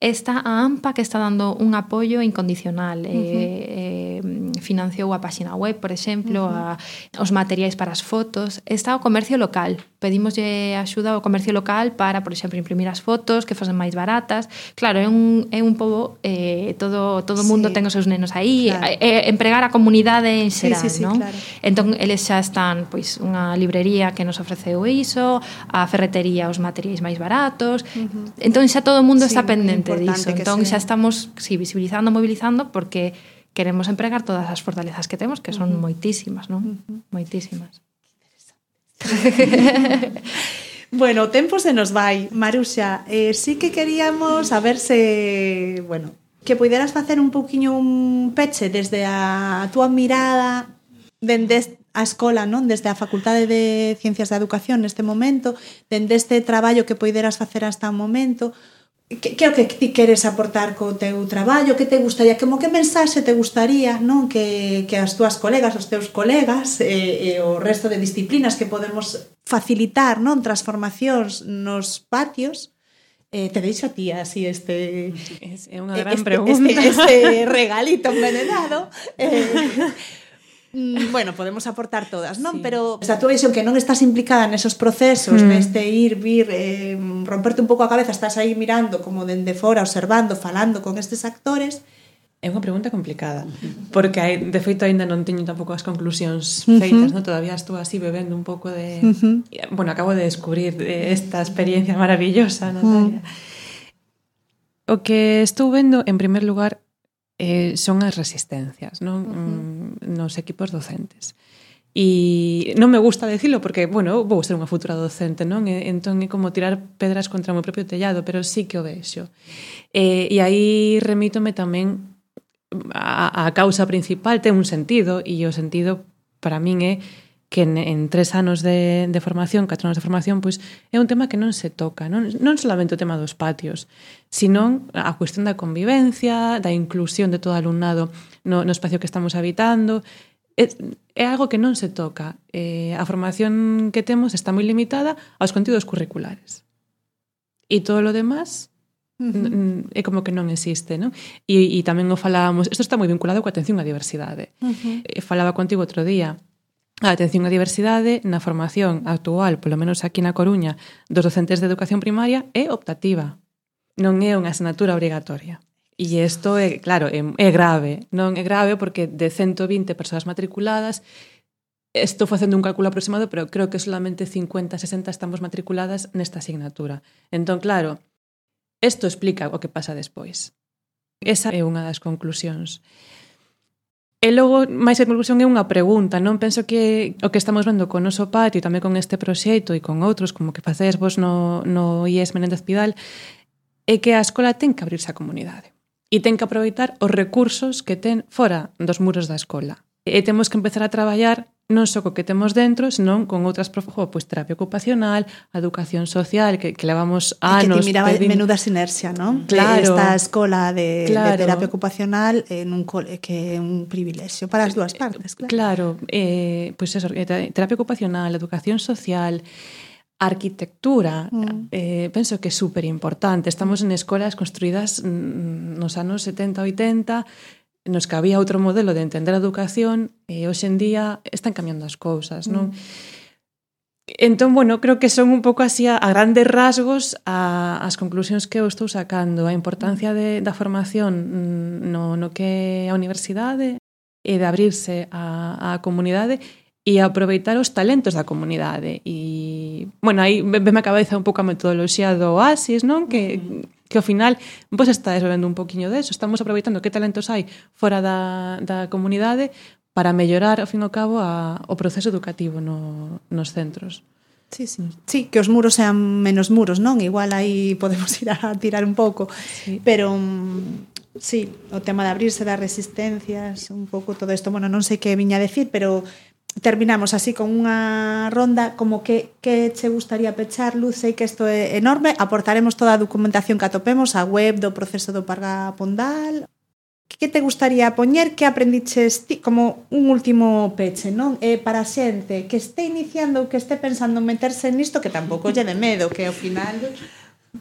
Está a AMPA que está dando un apoio incondicional. Uh -huh. eh, eh, financiou a páxina web, por exemplo, uh -huh. a, os materiais para as fotos. Está o comercio local. Pedimoslle axuda ao comercio local para, por exemplo, imprimir as fotos, que fosen máis baratas. Claro, é un, é un pobo, eh, todo todo mundo sí. ten os seus nenos aí. Claro. Eh, eh empregar a comunidade en xeral, sí, sí, sí, non? Claro. Entón, eles xa están, pois, unha librería que nos ofreceu iso, a ferretería os materiais máis baratos. Uh -huh. Entón, xa todo o mundo sí, está pendente importante diso. Entón se... xa estamos si, sí, visibilizando, mobilizando, porque queremos empregar todas as fortalezas que temos, que son uh -huh. moitísimas, non? Uh -huh. Moitísimas. [laughs] bueno, o tempo se nos vai, Maruxa. Eh, sí que queríamos a ver se, bueno, que puderas facer un pouquiño un peche desde a, a túa mirada dende a escola, non? Desde a Facultade de Ciencias da Educación neste momento, dende este traballo que poideras facer hasta o momento, que, que é o que ti queres aportar co teu traballo, que te gustaría, como que mensaxe te gustaría, non? Que, que as túas colegas, os teus colegas e, e o resto de disciplinas que podemos facilitar, non, transformacións nos patios, eh, te deixo a ti así este... É unha eh, gran este, pregunta. Este, este regalito envenenado. Eh, [laughs] mm, bueno, podemos aportar todas, non? Sí. Pero esa túa visión que non estás implicada nesos procesos, mm. neste ir, vir, eh, romperte un pouco a cabeza, estás aí mirando como dende fora, observando, falando con estes actores, É unha pregunta complicada, porque hai, de feito aínda non teño tampouco as conclusións feitas, uh -huh. todavía estou así bebendo un pouco de... Uh -huh. Bueno, acabo de descubrir eh, esta experiencia maravillosa, Natalia. Uh -huh. O que estou vendo, en primer lugar, eh, son as resistencias non? Uh -huh. Mm, nos equipos docentes. E non me gusta decirlo porque, bueno, vou ser unha futura docente, non? E, entón é como tirar pedras contra o meu propio tellado, pero sí que o vexo. E, e aí remítome tamén a, a causa principal ten un sentido e o sentido para min é que en, en tres anos de, de formación, catro anos de formación, pois é un tema que non se toca, non, non solamente o tema dos patios, senón a cuestión da convivencia, da inclusión de todo alumnado no, no espacio que estamos habitando. É, é algo que non se toca. Eh, a formación que temos está moi limitada aos contidos curriculares. E todo lo demás Uh -huh. é como que non existe, non? E, e tamén o falábamos, isto está moi vinculado coa atención á diversidade. Uh eh, -huh. Falaba contigo outro día, a atención á diversidade na formación actual, polo menos aquí na Coruña, dos docentes de educación primaria é optativa non é unha asignatura obrigatoria. E isto é, claro, é, é grave. Non é grave porque de 120 persoas matriculadas Estou facendo un cálculo aproximado, pero creo que solamente 50, 60 estamos matriculadas nesta asignatura. Entón, claro, isto explica o que pasa despois. Esa é unha das conclusións. E logo, máis que conclusión, é unha pregunta. Non penso que o que estamos vendo con o noso patio, tamén con este proxecto e con outros, como que facedes vos no, no IES Menéndez Pidal, é que a escola ten que abrirse á comunidade e ten que aproveitar os recursos que ten fora dos muros da escola. E temos que empezar a traballar non só co que temos dentro, senón con outras profesores, pois terapia ocupacional, educación social, que, que levamos anos... E mm. que ti miraba pedindo... menuda sinerxia, non? Claro. Esta escola de, claro. de terapia ocupacional eh, en un cole, eh, que é un privilexio para as dúas partes, claro. Claro, eh, pois eso, eh, terapia ocupacional, educación social, arquitectura mm. eh, penso que é super importante. Estamos en escolas construídas mm, nos anos 70, 80, nos que había outro modelo de entender a educación e hoxe en día están cambiando as cousas, non? mm. Entón, bueno, creo que son un pouco así a, a grandes rasgos a, as conclusións que eu estou sacando, a importancia de, da formación mm, no, no que é a universidade e de abrirse a, a comunidade e aproveitar os talentos da comunidade. E, eh, bueno, aí veme a cabeza un pouco a metodoloxía do Oasis, non? Que, que ao final vos estáis bebendo un poquinho deso, estamos aproveitando que talentos hai fora da, da comunidade eh, para mellorar, ao fin e ao cabo, a, o proceso educativo no, nos centros. Sí, sí. sí, que os muros sean menos muros, non? Igual aí podemos [laughs] ir a tirar un pouco, sí. pero mm, sí, o tema de abrirse das resistencias, un pouco todo isto, bueno, non sei que viña a decir, pero terminamos así con unha ronda como que, que che gustaría pechar, Luz, sei que isto é enorme, aportaremos toda a documentación que atopemos, a web do proceso do Parga Pondal, que te gustaría poñer, que aprendiches ti, como un último peche, non? Eh, para a xente que este iniciando ou que este pensando meterse nisto, que tampouco lle de medo, que ao final...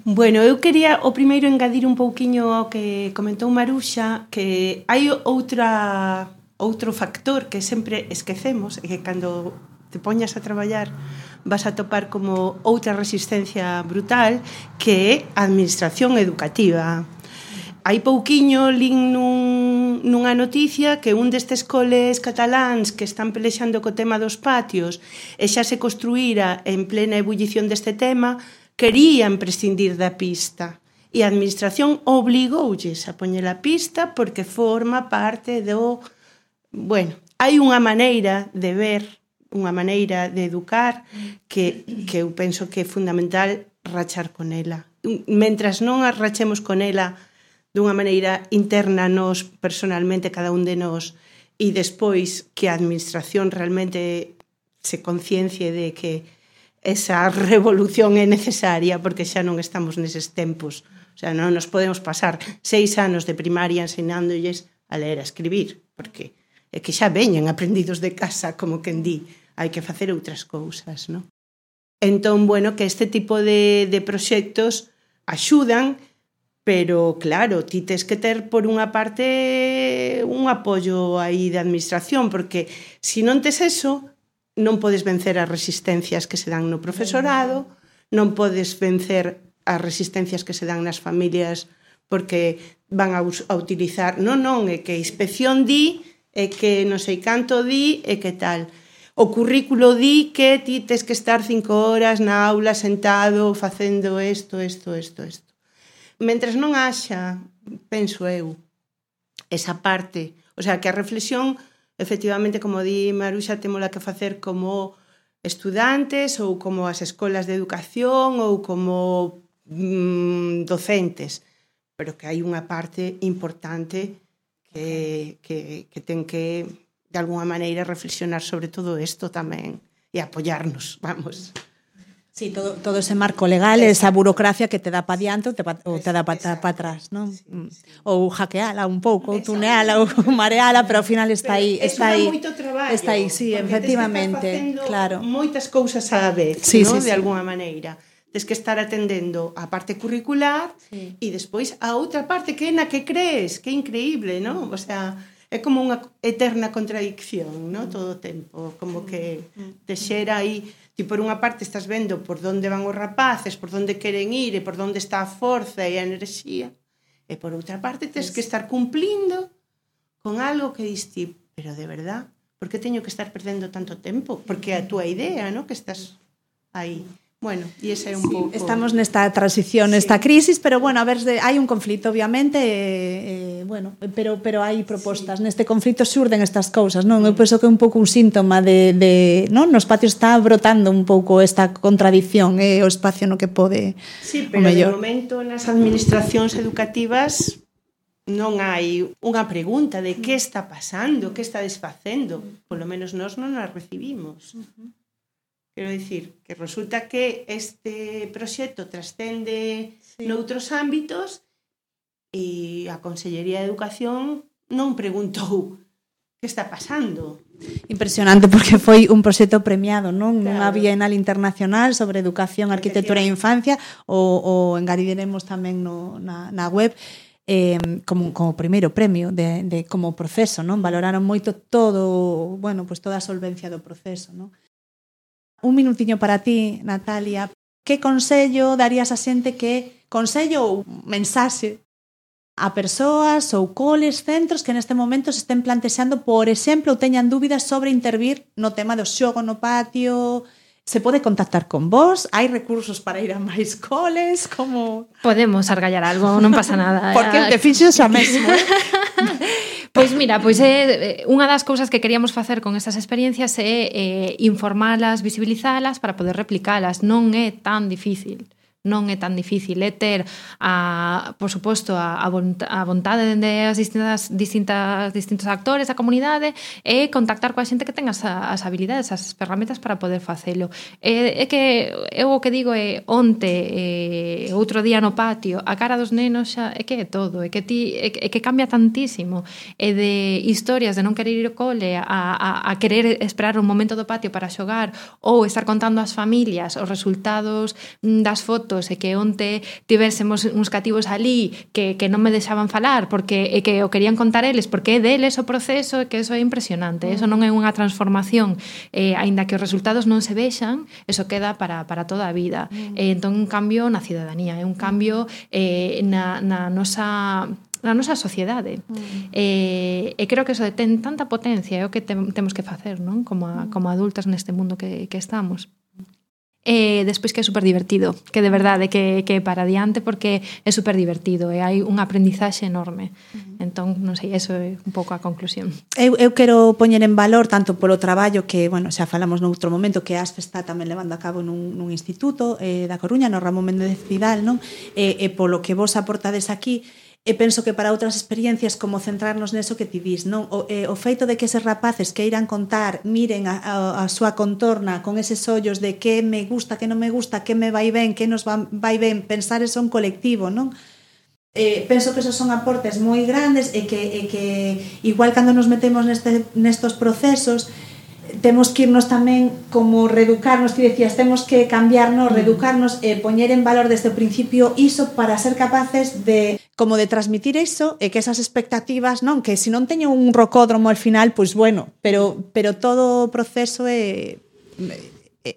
Bueno, eu quería o primeiro engadir un pouquiño ao que comentou Maruxa, que hai outra Outro factor que sempre esquecemos é que cando te poñas a traballar vas a topar como outra resistencia brutal que é a administración educativa. Hai pouquiño lin nun, nunha noticia que un destes coles cataláns que están pelexando co tema dos patios e xa se construíra en plena ebullición deste tema querían prescindir da pista e a administración obligoulles a poñer a pista porque forma parte do bueno, hai unha maneira de ver, unha maneira de educar que, que eu penso que é fundamental rachar con ela. Mentras non as rachemos con ela dunha maneira interna nos personalmente cada un de nós e despois que a administración realmente se conciencie de que esa [laughs] revolución é necesaria porque xa non estamos neses tempos. O sea, non nos podemos pasar seis anos de primaria ensinándolles a ler e a escribir, porque e que xa veñen aprendidos de casa, como quen di, hai que facer outras cousas, non? Entón, bueno, que este tipo de, de proxectos axudan, pero claro, ti tes que ter por unha parte un apoio aí de administración, porque se non tes eso, non podes vencer as resistencias que se dan no profesorado, non podes vencer as resistencias que se dan nas familias porque van a, a utilizar, non, non, é que a inspección di e que non sei canto di e que tal. O currículo di que ti tes que estar cinco horas na aula sentado facendo isto, isto, isto, isto. Mentres non haxa, penso eu, esa parte, o sea, que a reflexión, efectivamente, como di Maruxa, temola que facer como estudantes ou como as escolas de educación ou como mm, docentes, pero que hai unha parte importante eh, que, que ten que, de alguna maneira, reflexionar sobre todo isto tamén e apoyarnos, vamos. Sí, todo, todo ese marco legal, esa burocracia que te dá pa diante ou te, pa, ou te dá pa, pa atrás, non? Sí, sí. Mm. Ou hackeala un pouco, ou tuneala, ou [laughs] mareala, pero ao final está aí, está aí. moito traballo. Está aí, sí, efectivamente, claro. Moitas cousas a vez, sí, non? Sí, de sí. alguna maneira tes que estar atendendo a parte curricular sí. e despois a outra parte que é na que crees, que é increíble, non? Mm. O sea, é como unha eterna contradicción, ¿no? Mm. Todo o tempo, como que mm. te xera aí, ti por unha parte estás vendo por onde van os rapaces, por onde queren ir e por onde está a forza e a enerxía, e por outra parte tes que estar cumplindo con algo que diste, pero de verdad, por que teño que estar perdendo tanto tempo? Porque a túa idea, ¿no? Que estás aí. Bueno, e ese é un sí, pouco... Estamos nesta transición, nesta sí. crisis, pero bueno, a ver, hai un conflito, obviamente, eh, eh, bueno, pero pero hai propostas. Sí. Neste conflito surden estas cousas, non? Eu penso que é un pouco un síntoma de, de non? No patios está brotando un pouco esta contradición, é eh, o espacio no que pode Sí, pero de momento nas administracións educativas non hai unha pregunta de que está pasando, que está desfacendo. Polo menos nós non a recibimos. Uh -huh. Quero dicir, que resulta que este proxecto trascende sí. noutros ámbitos e a Consellería de Educación non preguntou [laughs] que está pasando. Impresionante porque foi un proxecto premiado, non? Claro. Unha bienal internacional sobre educación, arquitectura e infancia o, o engaridiremos tamén no, na, na web eh, como, como primeiro premio de, de como proceso, non? Valoraron moito todo, bueno, pues toda a solvencia do proceso, non? Un minutiño para ti, Natalia. Que consello darías a xente que consello ou mensaxe a persoas ou coles, centros que neste momento se estén plantexando, por exemplo, ou teñan dúbidas sobre intervir no tema do xogo no patio, se pode contactar con vos, hai recursos para ir a máis coles, como... Podemos argallar algo, non pasa nada. Porque eh. te fixes xa mesmo. [laughs] Pois mira, pois é eh, unha das cousas que queríamos facer con estas experiencias é eh, informalas, visibilizalas para poder replicalas, non é tan difícil non é tan difícil, é ter a, por suposto a, a vontade de as distintas, distintas, distintos actores da comunidade e contactar coa xente que ten as, as habilidades, as ferramentas para poder facelo. é, é que eu o que digo é onte, eh, outro día no patio, a cara dos nenos xa é que é todo, é que ti é, é que cambia tantísimo, é de historias de non querer ir ao cole a, a, a querer esperar un momento do patio para xogar ou estar contando ás familias os resultados mm, das fotos gatos e que onte tivésemos uns cativos ali que, que non me deixaban falar porque e que o querían contar eles porque é deles o proceso e que eso é impresionante. Mm. Eso non é unha transformación eh, aínda que os resultados non se vexan, eso queda para, para toda a vida. Eh, entón, un cambio na cidadanía, é un cambio eh, na, na nosa na nosa sociedade. Mm. Eh, e creo que eso ten tanta potencia, é o que te, temos que facer, non? Como, a, mm. como adultas neste mundo que, que estamos e despois que é super divertido, que de verdade que, que para adiante porque é super divertido e hai un aprendizaxe enorme. Entón, non sei, eso é un pouco a conclusión. Eu, eu quero poñer en valor tanto polo traballo que, bueno, xa falamos noutro momento que ASFE está tamén levando a cabo nun, nun instituto eh, da Coruña, no Ramón Méndez Vidal, non? E, e polo que vos aportades aquí, E penso que para outras experiencias como centrarnos neso que ti dis, non? O, eh, o feito de que eses rapaces que irán contar, miren a, a, a súa contorna con eses ollos de que me gusta, que non me gusta, que me vai ben, que nos va, vai ben, pensar eso un colectivo, non? Eh, penso que esos son aportes moi grandes e que, e que igual cando nos metemos neste, nestos procesos temos que irnos tamén como reeducarnos, ti decías, temos que cambiarnos, mm. reeducarnos e poñer en valor desde o principio iso para ser capaces de como de transmitir iso e que esas expectativas, non, que se si non teño un rocódromo al final, pois pues bueno, pero pero todo o proceso é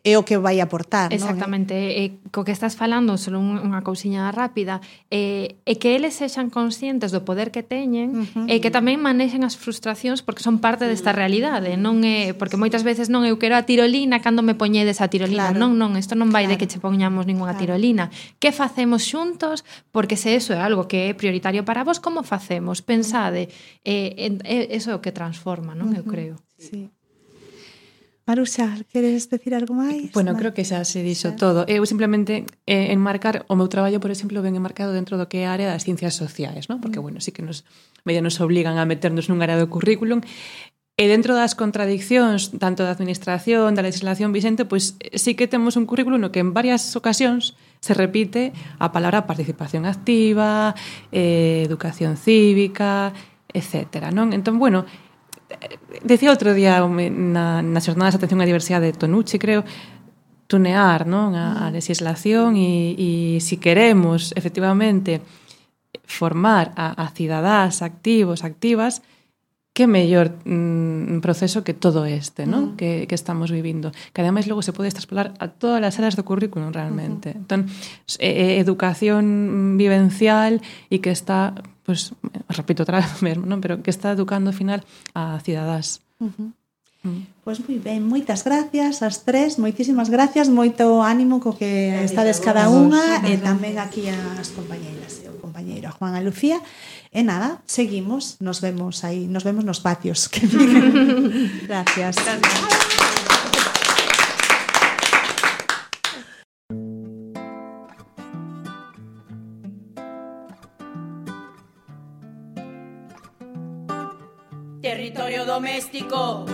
é o que vai aportar, Exactamente. non? Exactamente, e co que estás falando, só unha cousiña rápida, é, é que eles sexan conscientes do poder que teñen uh -huh. e que tamén manexen as frustracións porque son parte desta realidade, non é porque moitas veces non eu quero a tirolina cando me poñedes a tirolina, claro. non, non, isto non vai claro. de que che poñamos ningunha claro. tirolina. Que facemos xuntos? Porque se eso é algo que é prioritario para vos, como facemos? Pensade, é, é, é eso é o que transforma, non? Eu creo. Sí. Maruxa, queres decir algo máis? Bueno, creo que xa se dixo todo. Eu simplemente eh, enmarcar o meu traballo, por exemplo, ben enmarcado dentro do que é a área das ciencias sociais, ¿no? Porque mm. bueno, sí que nos medio nos obligan a meternos nun área do currículum E dentro das contradiccións tanto da administración, da legislación vixente, pois eh, sí que temos un currículo no que en varias ocasións se repite a palabra participación activa, eh, educación cívica, etc. Non? Entón, bueno, Decía outro día na, nas xornadas de atención á diversidade de Tonucci, creo, tunear non a, a mm. legislación e, e si queremos efectivamente formar a, a cidadás activos, activas, que mellor mm, proceso que todo este, non? Uh -huh. que, que estamos vivindo. Que ademais logo se pode extrapolar a todas as áreas do currículum realmente. Uh -huh. Entón, eh, educación vivencial e que está pues, repito outra vez mesmo, non? pero que está educando ao final a cidadás. Uh -huh. Mm. Pois pues moi ben, moitas gracias as tres, moitísimas gracias, moito ánimo co que estades cada unha e tamén aquí as compañeiras e o compañeiro a eh, Juan e Lucía. E nada, seguimos, nos vemos aí, nos vemos nos patios. Que [laughs] gracias. gracias. Territorio doméstico.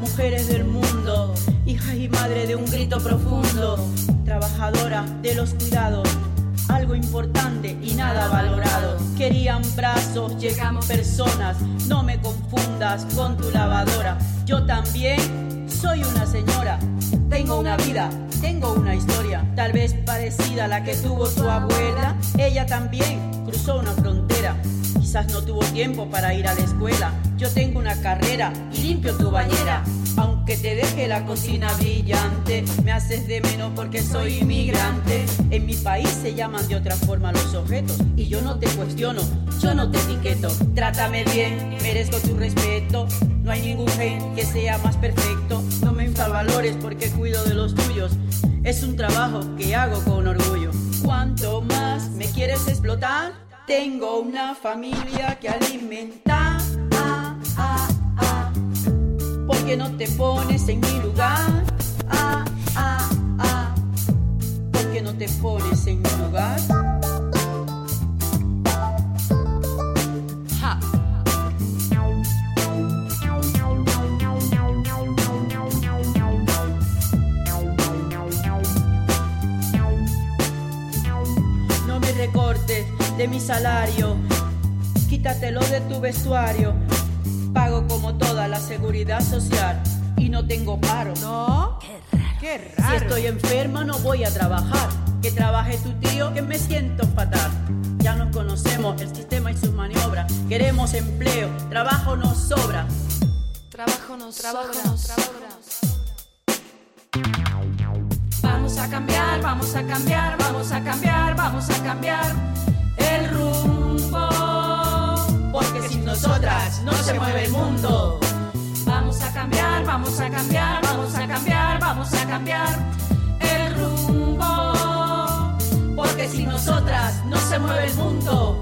mujeres del mundo, hija y madre de un grito profundo, trabajadora de los cuidados, algo importante y nada valorado. Querían brazos, llegamos personas, no me confundas con tu lavadora. Yo también soy una señora, tengo una vida, tengo una historia, tal vez parecida a la que tuvo tu abuela. Ella también cruzó una frontera Quizás no tuvo tiempo para ir a la escuela. Yo tengo una carrera y limpio tu bañera. Aunque te deje la cocina brillante, me haces de menos porque soy inmigrante. En mi país se llaman de otra forma los objetos y yo no te cuestiono, yo no te etiqueto. Trátame bien, merezco tu respeto. No hay ningún gen que sea más perfecto. No me infravalores porque cuido de los tuyos. Es un trabajo que hago con orgullo. ¿Cuánto más me quieres explotar? Tengo una familia que alimenta. Ah, ah. ¿Por qué no te pones en mi lugar? Ah, ah, ah. ¿Por qué no te pones en mi lugar? No me recortes de mi salario. Quítatelo de tu vestuario. Como toda la seguridad social y no tengo paro. No. Qué raro. Si estoy enferma no voy a trabajar. Que trabaje tu tío que me siento fatal. Ya nos conocemos el sistema y sus maniobras. Queremos empleo, trabajo nos sobra. Trabajo nos trabajo Nos sobra. Vamos a cambiar, vamos a cambiar, vamos a cambiar, vamos a cambiar. Porque sin nosotras no se mueve el mundo. Vamos a cambiar, vamos a cambiar, vamos a cambiar, vamos a cambiar el rumbo. Porque sin nosotras no se mueve el mundo.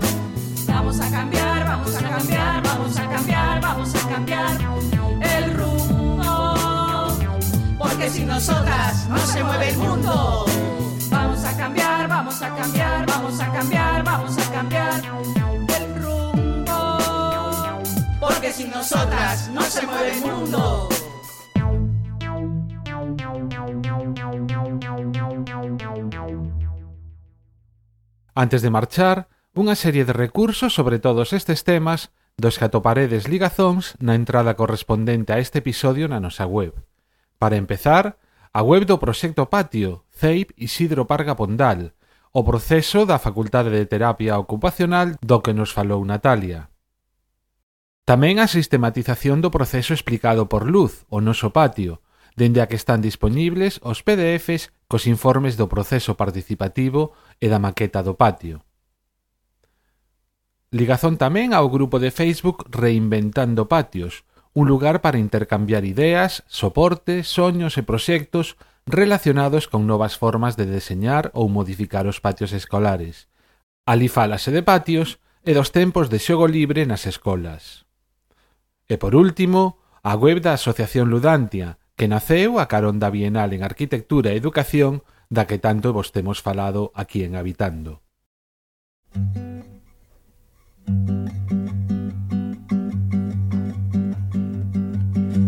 Vamos a cambiar, vamos a cambiar, vamos a cambiar, vamos a cambiar el rumbo. Porque sin nosotras no se mueve el mundo. Vamos a cambiar, vamos a cambiar, vamos a cambiar, vamos a cambiar. porque sin nosotras no se mueve el mundo. Antes de marchar, unha serie de recursos sobre todos estes temas dos que atoparedes ligazóns na entrada correspondente a este episodio na nosa web. Para empezar, a web do Proxecto Patio, CEIP Isidro Parga Pondal, o proceso da Facultade de Terapia Ocupacional do que nos falou Natalia. Tamén a sistematización do proceso explicado por Luz, o noso patio, dende a que están disponibles os PDFs cos informes do proceso participativo e da maqueta do patio. Ligazón tamén ao grupo de Facebook Reinventando Patios, un lugar para intercambiar ideas, soporte, soños e proxectos relacionados con novas formas de deseñar ou modificar os patios escolares. Ali falase de patios e dos tempos de xogo libre nas escolas. E por último, a web da Asociación Ludantia, que naceu a carón da Bienal en Arquitectura e Educación da que tanto vos temos falado aquí en Habitando.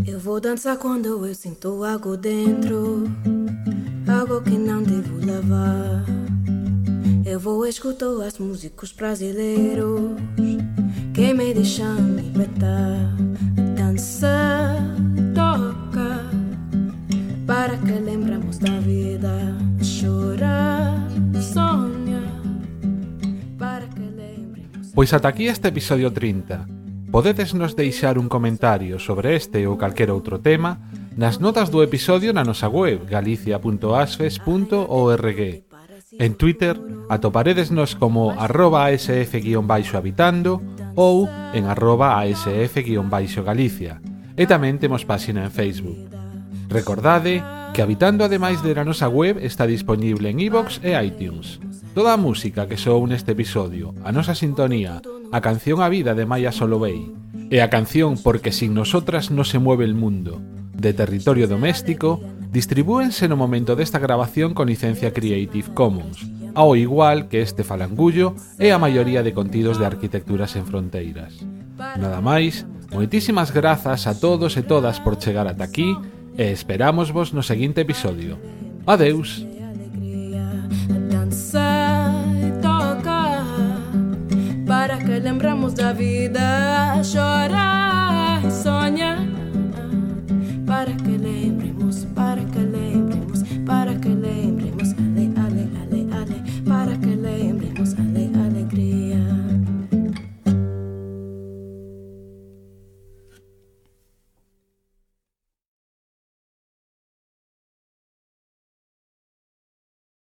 Eu vou dançar quando eu sinto algo dentro, algo que não devo lavar. Eu vou escutar as músicos brasileiros me deixa libertar. A dança toca para que lembramos da vida. Chorar, sonha para que lembremos. Pois ata aquí este episodio 30. Podedes nos deixar un comentario sobre este ou calquer outro tema nas notas do episodio na nosa web galicia.asfes.org En Twitter atoparedesnos como arroba asf-habitando ou en arroba asf-galicia. E tamén temos páxina en Facebook. Recordade que Habitando ademais de na nosa web está disponible en iVoox e iTunes. Toda a música que soou neste episodio, a nosa sintonía, a canción A vida de Maya Solovey e a canción Porque sin nosotras no se mueve el mundo, de Territorio Doméstico, distribúense no momento desta grabación con licencia Creative Commons, ao igual que este falangullo e a maioría de contidos de Arquitecturas en Fronteiras. Nada máis, moitísimas grazas a todos e todas por chegar ata aquí e esperamos vos no seguinte episodio. Adeus! Para que lembramos da vida, chorar.